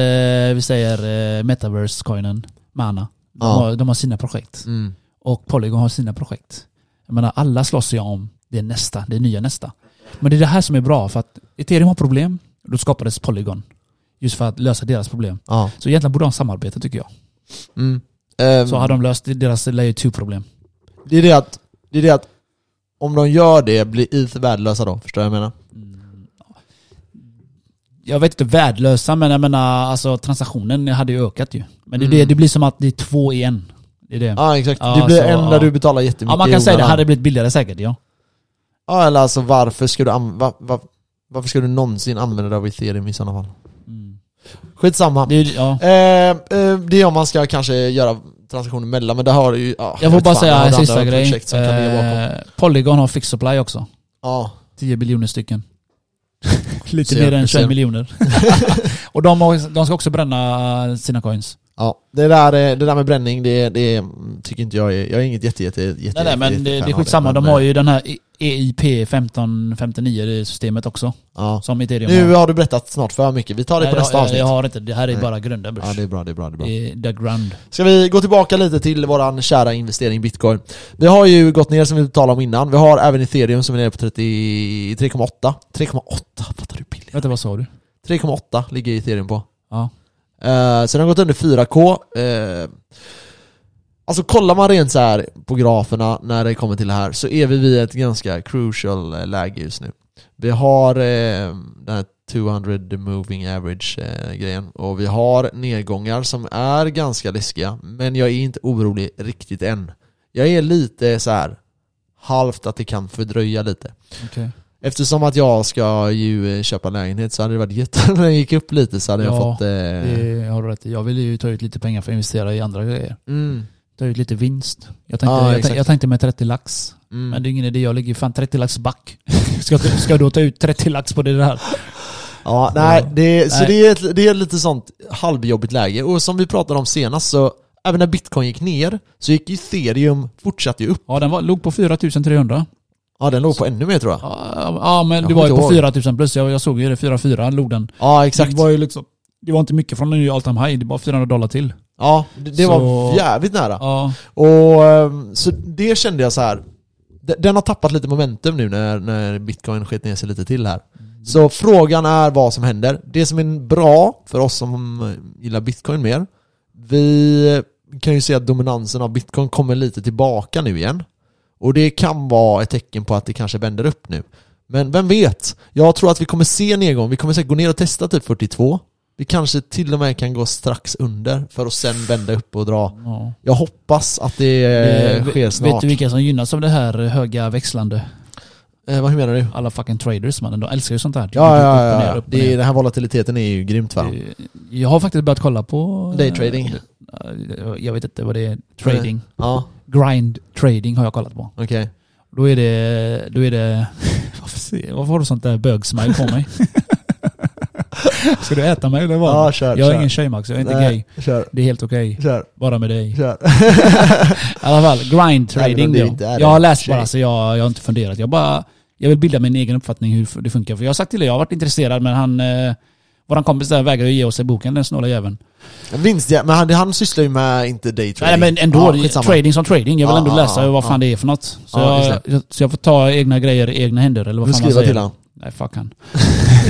vi säger eh, metaverse-coinen, Mana. De, Ja. har, de har sina projekt. Mm. Och Polygon har sina projekt. Jag menar, alla slåss ju om det nästa, det nya nästa. Men det är det här som är bra, för att Ethereum har problem, då skapades Polygon. Just för att lösa deras problem. Ja. Så egentligen borde de samarbeta tycker jag. Mm. Ehm, Så hade de löst deras layer 2-problem. det, är det, att, det är det att om de gör det blir ETH värdelösa då, förstår du vad jag menar? Jag vet inte värdelösa, men jag menar alltså transaktionen hade ju ökat ju. Men det, Mm. det, det blir som att det är två i en. Det är det. Ja, Ja exakt, Ja, det blir så, en där ja. du betalar jättemycket man i kan säga det hade blivit billigare säkert ja. Ja eller alltså varför ska du an- va, va, varför ska du någonsin använda dig av ethereum i sådana fall? Mm. Skitsamma. Det, ja. Eh, eh, det är om man ska kanske göra transaktioner mellan, men det har ju... Ja, Jag får bara fan, säga det en sista grej. Eh, Polygon har fixed supply också. Ja, 10 biljoner stycken. Lite Ser, mer än ser. 21 miljoner. och de, har, de ska också bränna sina coins. ja. Det, där, eh, det där med bränning, det, det tycker inte jag är... Jag är inget jätte, jätte, jätte, Nej, nej men jätte- det, det är skitsamma. men, De har eh, ju den här EIP 1559 det systemet också. Ja. Som Ethereum Nu har. du berättat snart för mycket, vi tar det på Nej, nästa jag, avsnitt. jag har inte, det här är Nej. bara grunden brors. Ja det är bra, det är bra, det är bra. Det är the ground. Ska vi gå tillbaka lite till våran kära investering bitcoin? Vi har ju gått ner som vi talade om innan, vi har även ethereum som är nere på 30 3,8 3,8, fattar du billigt? Vänta vad sa du? 3,8 ligger ethereum på Ja. Uh, sen har den gått under 4K. Uh, alltså kollar man rent så här på graferna när det kommer till det här så är vi vid ett ganska crucial eh, läge just nu. Vi har eh, den här 200 moving average eh, grejen och vi har nedgångar som är ganska läskiga men jag är inte orolig riktigt än. Jag är lite så här halvt att det kan fördröja lite. Okej. Eftersom att jag ska ju eh, köpa lägenhet så hade det varit jätte... När den gick upp lite så hade jag Ja, fått... Eh, Det har du rätt i. Jag vill ju ta ut lite pengar för att investera i andra grejer. mm, Ta ut lite vinst. Jag tänkte, Ja, jag, tänkte, jag tänkte med 30 lax. mm. Men det är ingen idé, jag ligger ju fan 30 lax back. ska, ska jag då ta ut 30 lax på det där? Ja, nej, det, så Nej. det är, ett, det är lite sånt halvjobbigt läge. Och som vi pratade om senast så, även när bitcoin gick ner, så gick ethereum, fortsatte ju upp. Ja den var, låg på 4300. Ja, den låg på ännu mer tror jag. Ja, ja men Jag det var ju på ihåg. 4000 plus. Jag, jag såg ju det, 44 låg den. Ja, exakt. Det var ju liksom, det var inte mycket från en ny all time high, det var 400 dollar till. Ja, det, det Så- var jävligt nära. Ja, Och ehm, så det kände jag så här. de- den har tappat lite momentum nu när, när bitcoin skett ner sig lite till här. Så frågan är vad som händer. Det som är bra för oss som eh, gillar bitcoin mer, vi kan ju se att dominansen av bitcoin kommer lite tillbaka nu igen. Och det kan vara ett tecken på att det kanske vänder upp nu. Men vem vet? Jag tror att vi kommer se nedgång. Vi kommer säkert gå ner och testa typ 42. Vi kanske till och med kan gå strax under för att sen vända upp och dra. Ja. Jag hoppas att det eh, sker vet snart. du vilka som gynnas av det här höga växlande? Eh, vad hur menar du? Alla fucking traders mannen, de älskar ju sånt här. Ja, ja, ja. ner, Det, är- den här volatiliteten är ju grymt va? Eh, Jag har faktiskt börjat kolla på... eh, Daytrading. eh, Jag vet inte vad det är. Trading. Ja, Grind trading har jag kollat på. okej. Då är det... Då är det varför, varför har du sånt där bögsmile på mig? Ska du äta mig eller vad? Ja, kör, jag är kör. ingen tjejmax, jag är inte Nej, gay. Kör, Det är helt okej. kör, Bara med dig. kör. I alla fall, grind trading det då. Jag har läst tjej. bara så jag, jag har inte funderat. Jag bara... Jag vill bilda min egen uppfattning hur det funkar. För jag har sagt till dig, jag har varit intresserad men han... Eh, våran kompis där vägrar ju ge oss i boken, den snåla jäveln. Vinst, ja, men han, han sysslar ju med inte daytrading. Nej men ändå, skitsamma. trading som trading. Jag vill Ja, ändå ja, läsa ja, vad fan ja. det är för något. Så, Ja, jag, så jag får ta egna grejer i egna händer eller vad Du fan man skriver säger. till han. Nej fuck han.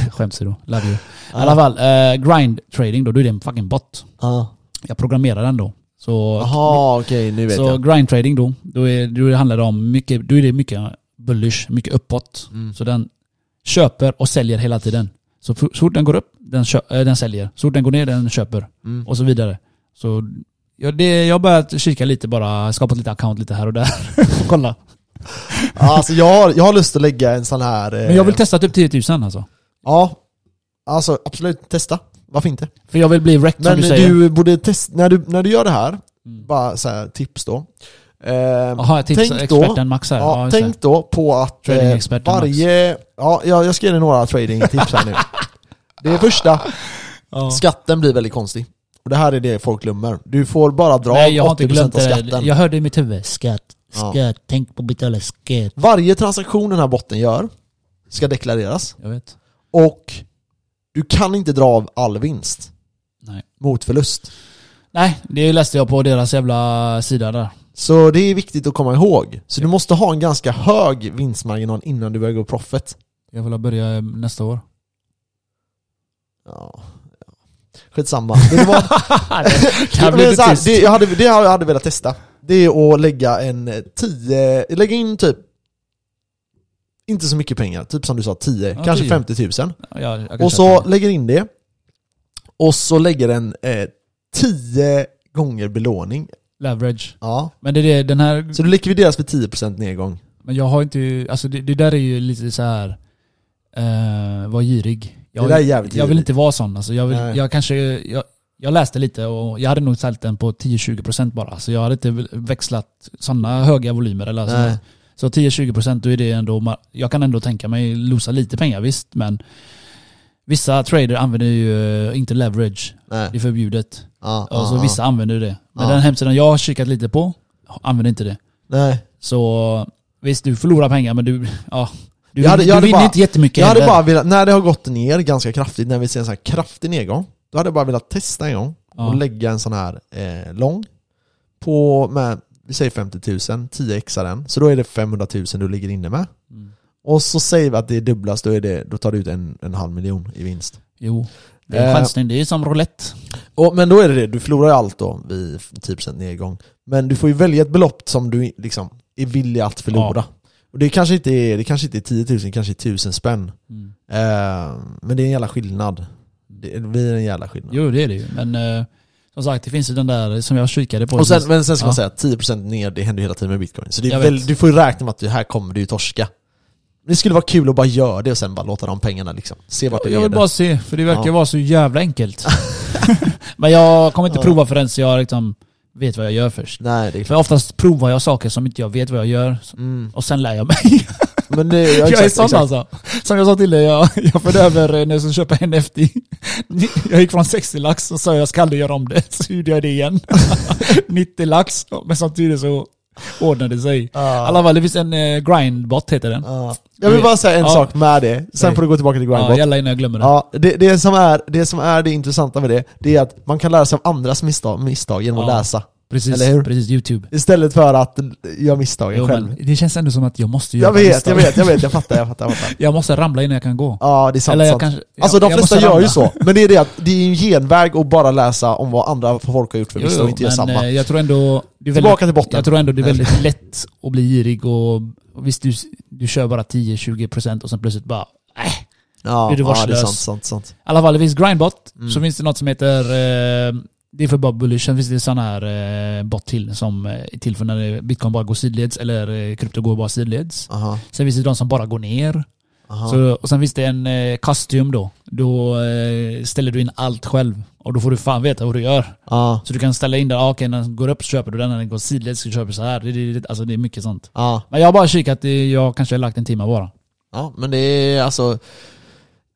Skäms då. Love you. I alla fall, eh, grind trading då, då är det en fucking bot. Ja. Jag programmerar den då. Så, Jaha, okej, nu vet så jag. grind trading då, då, är, då handlar det om mycket, då är det mycket bullish, mycket uppåt. Mm. Så den köper och säljer hela tiden. Så så fort den går upp, den, kö- äh, den säljer. Så fort den går ner, den köper. Mm. Och så vidare. Så ja, det, jag har börjat kika lite bara, skapat lite account lite här och där. Kolla. Alltså jag har, jag har lust att lägga en sån här... eh, Men jag vill testa typ 10 000 alltså. Ja, alltså absolut, testa. Varför inte? För jag vill bli wrecked som Men du du, säger. borde testa, när du, när du gör det här, Mm. bara så här, tips då. Eh, Jaha, tips tänk då- experten Max här. Ja, just det. tänk då på att eh, Tradingexperten varje... Ja, jag, jag ska ge dig några tradingtips här nu. Det första, Ja. skatten blir väldigt konstig. Och det här är det folk glömmer. Du får bara dra Nej jag har inte 80% glömt av det. skatten. Jag hörde i mitt huvud. Skatt, Ja. skatt, tänk på att betala skatt. Varje transaktion den här botten gör ska deklareras. Jag vet. Och du kan inte dra av all vinst Nej. mot förlust. Nej, det läste jag på deras jävla sida där. Så det är viktigt att komma ihåg. Så du måste ha en ganska hög vinstmarginal innan du börjar gå profit. Jag vill börja nästa år. Ja, ja. Skitsamma. Kan bli Men lite så här, det, jag hade, det har jag hade velat testa. Det är att lägga en 10, lägga in typ inte så mycket pengar, typ som du sa 10, Ja, kanske 10. 50 000. Ja, Och så det. lägger in det. Och så lägger den eh, 10 gånger belåning. Leverage. Ja. Men det är det, den här... Så du likvideras för 10% nedgång. Men jag har inte... Alltså det, det där är ju lite så här. Eh, var girig. Jag, Det där är jävligt Jag vill inte vara sån. Alltså jag, vill, jag kanske... Jag, jag läste lite och jag hade nog ställt den på 10-20% bara. Så jag hade inte växlat sådana höga volymer. Eller Nej. Så 10-20% då är det ändå... Jag kan ändå tänka mig losa lite pengar visst, men Vissa trader använder ju eh, inte leverage. Nej. Det är förbjudet. Och så ja, vissa använder det. Men Ja. den hemsidan jag har kikat lite på använder inte det. Nej. Så visst, du förlorar pengar men du... Ja. Du, Jag hade- jag du vinner bara- inte jättemycket Jag hade heller. bara velat, när det har gått ner ganska kraftigt, när vi ser en sån här kraftig nedgång, då hade jag bara velat testa en gång och lägga en sån här eh, lång på, med, vi säger 50 000, 10 exar den, så då är det 500 000 du ligger inne med. Mm. Och så säger vi att det är dubblas, då, är det, då tar du ut en, en halv miljon i vinst. Jo. Det är Eh. chansning. Det är som roulette. Och, men då är det det, du förlorar ju allt då vid 10% nedgång. Men du får ju välja ett belopp som du liksom är villig att förlora. Och det kanske inte är, det kanske inte är 10 000, det kanske är 1000 spänn. Mm. Eh, men det är en jävla skillnad. Det blir en jävla skillnad. Jo, det är det ju. Men eh, som sagt, det finns ju den där som jag kikade på. Och sen, men sen ska man Ja. säga att 10% ner, det händer ju hela tiden med bitcoin. Så väl, du får ju räkna med att det här kommer du ju torska. Det skulle vara kul att bara göra det och sen bara låta de pengarna liksom, se vart det jag vill leder. bara se, för det verkar Ja. vara så jävla enkelt. men jag kommer inte prova förrän jag liksom vet vad jag gör först. Nej, det är För klart. oftast provar jag saker som inte jag vet vad jag gör, Mm. och sen lär jag mig. Men det, ja, jag är exakt, sån exakt. alltså. Som jag sa till dig, jag, jag förde över eh, när jag skulle köpa en NFT. Jag gick från 60 lax och sa jag ska aldrig göra om det. Så gjorde jag det igen. 90 lax, men samtidigt så ordnade det sig. I Ja. alla fall, det finns en eh, grindbot heter den. Ja. Jag vill bara säga en Ja. sak med det, sen får du gå tillbaka till Ja, Grindbot. jävla innan jag glömmer det. Ja, det, det, som är, det som är det intressanta med det, det är att man kan lära sig av andras misstag, misstag genom att Ja. läsa. Precis. Eller hur? Precis, YouTube. Istället för att göra misstagen Jo, själv. men det känns ändå som att jag måste göra Jag vet, misstag. jag vet, jag vet, jag fattar, jag fattar, jag fattar. Jag måste ramla innan jag kan gå. Ja, det är sant. Eller jag sant. kanske... Alltså jag, de jag flesta måste gör ju ramla. så, men det är det att det är en genväg att bara läsa om vad andra folk har gjort för Jo, misstag och inte göra men samma. eh, jag tror ändå... Det är väldigt, Tillbaka till botten. jag tror ändå det är väldigt lätt att bli girig och, och visst du, du kör bara 10-20% och sen plötsligt bara... Äh. Ja, blir du ja, det är sant, sant, sant. I alla fall, det finns Grindbot. Mm. Så finns det något som heter... Eh, det är för bara bullish. Sen finns det sån här eh, bot till som eh, är till för när bitcoin bara går sidleds eller eh, krypto går bara sidleds. Aha, Sen finns det de som bara går ner. aha. Så, och sen finns det en eh, custom då. Då eh, ställer du in allt själv. Och då får du fan veta vad du gör. Ja, Så du kan ställa in där, ah, okej när den går upp så köper du den, när den går sidleds så köper du så här. Det, det, det, alltså det är mycket sånt. ja, Men jag har bara kikat, jag kanske har lagt en timme bara. ja, men det är alltså...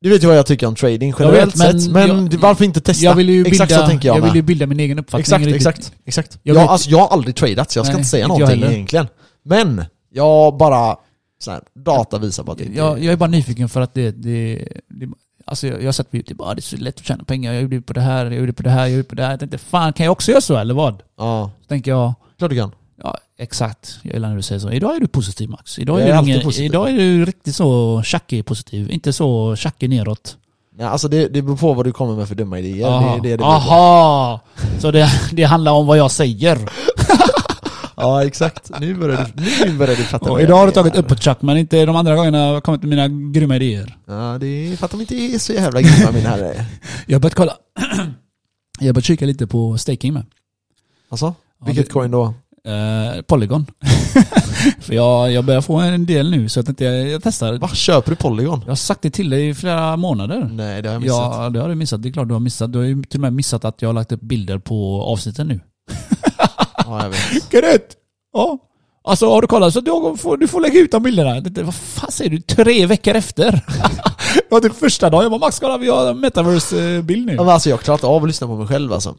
Du vet ju vad jag tycker om trading generellt vet, men sett, men jag- varför inte testa? Jag vill ju bilda, exakt så tänker jag, jag vill ju bilda min egen uppfattning. Exakt, riktigt. exakt, exakt. Jag Jag, alltså, jag har aldrig tradat så jag ska Nej, inte säga inte någonting egentligen. Men, jag bara... Så här, data visar på att det inte Jag, jag är bara nyfiken för att det, det, det Alltså jag, jag har sett på youtube, ah, det är så lätt att tjäna pengar, jag gjorde på det här, jag gjorde på det här, jag gjorde på det här. Jag tänkte fan kan jag också göra så eller vad? Ja, Så tänker jag, klart du kan. Ja exakt, jag gillar när du säger så. Idag är du positiv Max. Idag är, är du, ingen, positiv. idag är du riktigt så tjackig positiv, inte så tjackig neråt. Ja, alltså det, det beror på vad du kommer med för dumma idéer. Det, är det, det på. Aha! Så det, det handlar om vad jag säger. Ja exakt, nu börjar du, nu börjar du fatta Och idag har du tagit upp på tjack, men inte de andra gångerna har jag kommit med mina grymma idéer. Ja, det är för att de inte är så jävla grymma min herre. Jag har börjat kolla. jag har börjat kika lite på staking med. Alltså, Ja, vilket det- coin då? Eh, Polygon. För jag, jag börjar få en del nu så jag tänkte jag, jag testar. Va? Köper du Polygon? Jag har sagt det till dig i flera månader. Nej det har jag missat. Ja, det har du missat. Det är klart du har missat. Du har ju till och med missat att jag har lagt upp bilder på avsnitten nu. Ja, jag vet. Gött! Ja. Alltså har du kollat så att du får, du får lägga ut de bilderna. Det, vad fan säger du? Tre veckor efter? det var typ första dagen. Jag bara Max kolla vi har en metaverse-bild nu. Ja, men alltså jag klarar inte av att lyssna på mig själv alltså.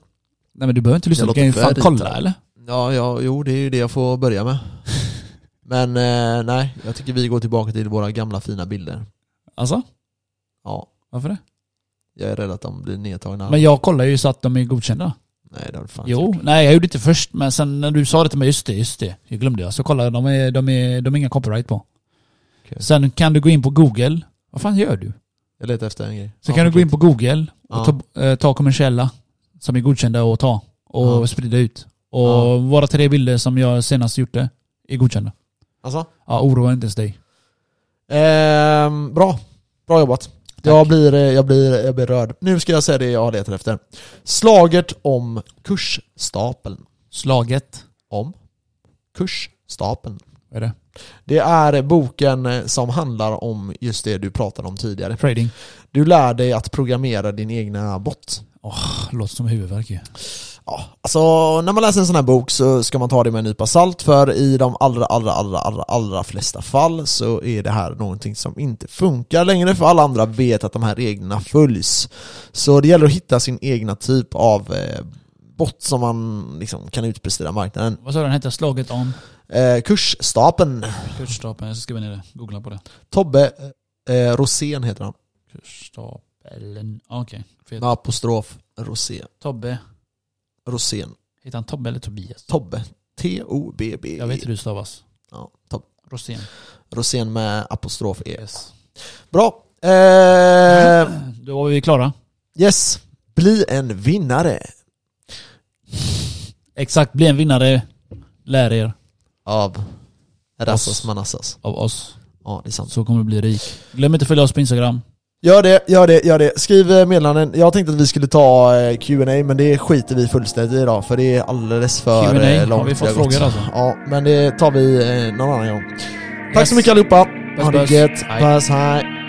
Nej men du behöver inte lyssna. Jag Du kan ju fan kolla eller? Ja, ja, jo det är ju det jag får börja med. Men eh, nej, jag tycker vi går tillbaka till våra gamla fina bilder. Alltså? Ja, Varför det? jag är rädd att de blir nedtagna. Men jag kollar ju så att de är godkända. Nej det har du fan Jo, gjort. nej jag gjorde inte först men sen när du sa det till mig, just det, just det. Jag glömde jag. Så kollade jag, de är, de är, de är inga copyright på. Okej. Sen kan du gå in på google. Vad fan gör du? Jag letar efter en grej. Sen Ja, kan du gå in på google och Ja. ta, eh, ta kommersiella som är godkända att ta och Ja. sprida ut. Och Ja. våra tre bilder som jag senast gjort det är godkända. Alltså? Ja, oroa inte ens dig. Ehm, bra. Bra jobbat. Jag blir, jag, blir, jag blir rörd. Nu ska jag säga det jag letar efter. Slaget om kursstapeln. Slaget. Om kursstapeln. Vad är det? Det är boken som handlar om just det du pratade om tidigare. Trading. Du lär dig att programmera din egna bot. Låter som huvudvärk ju. Ja, alltså när man läser en sån här bok så ska man ta det med en nypa salt för i de allra, allra, allra, allra, allra flesta fall så är det här någonting som inte funkar längre för alla andra vet att de här reglerna följs. Så det gäller att hitta sin egna typ av eh, bot som man liksom kan utprestera marknaden. Vad sa du den hette? Slaget om? Eh, kursstapeln. Kursstapeln. Jag ska skriva ner det. Googla på det. Tobbe eh, Rosén heter han. Kursstapeln. Okej. Med apostrof Rosén. Tobbe. Rosén. Heter han Tobbe eller Tobias? Tobbe. T-O-B-B. Jag vet hur du stavas. Ja, Tobbe. Rosén. Rosén med apostrof E. Yes. Bra. Eh, Då var vi klara. yes. Bli en vinnare. Exakt, bli en vinnare. Lär er Av Rassas. Manassas. av oss. Ja, det är sant. Så kommer du bli rik. Glöm inte att följa oss på Instagram. Gör det, gör det, gör det. Skriv eh, meddelanden. Jag tänkte att vi skulle ta eh, Q&A men det skiter vi fullständigt i idag för det är alldeles för Q&A, eh, har långt. vi fått har frågor alltså? Ja, men det tar vi eh, någon annan gång. Tack Yes. så mycket allihopa. Puss, ha det gött. Puss, hej.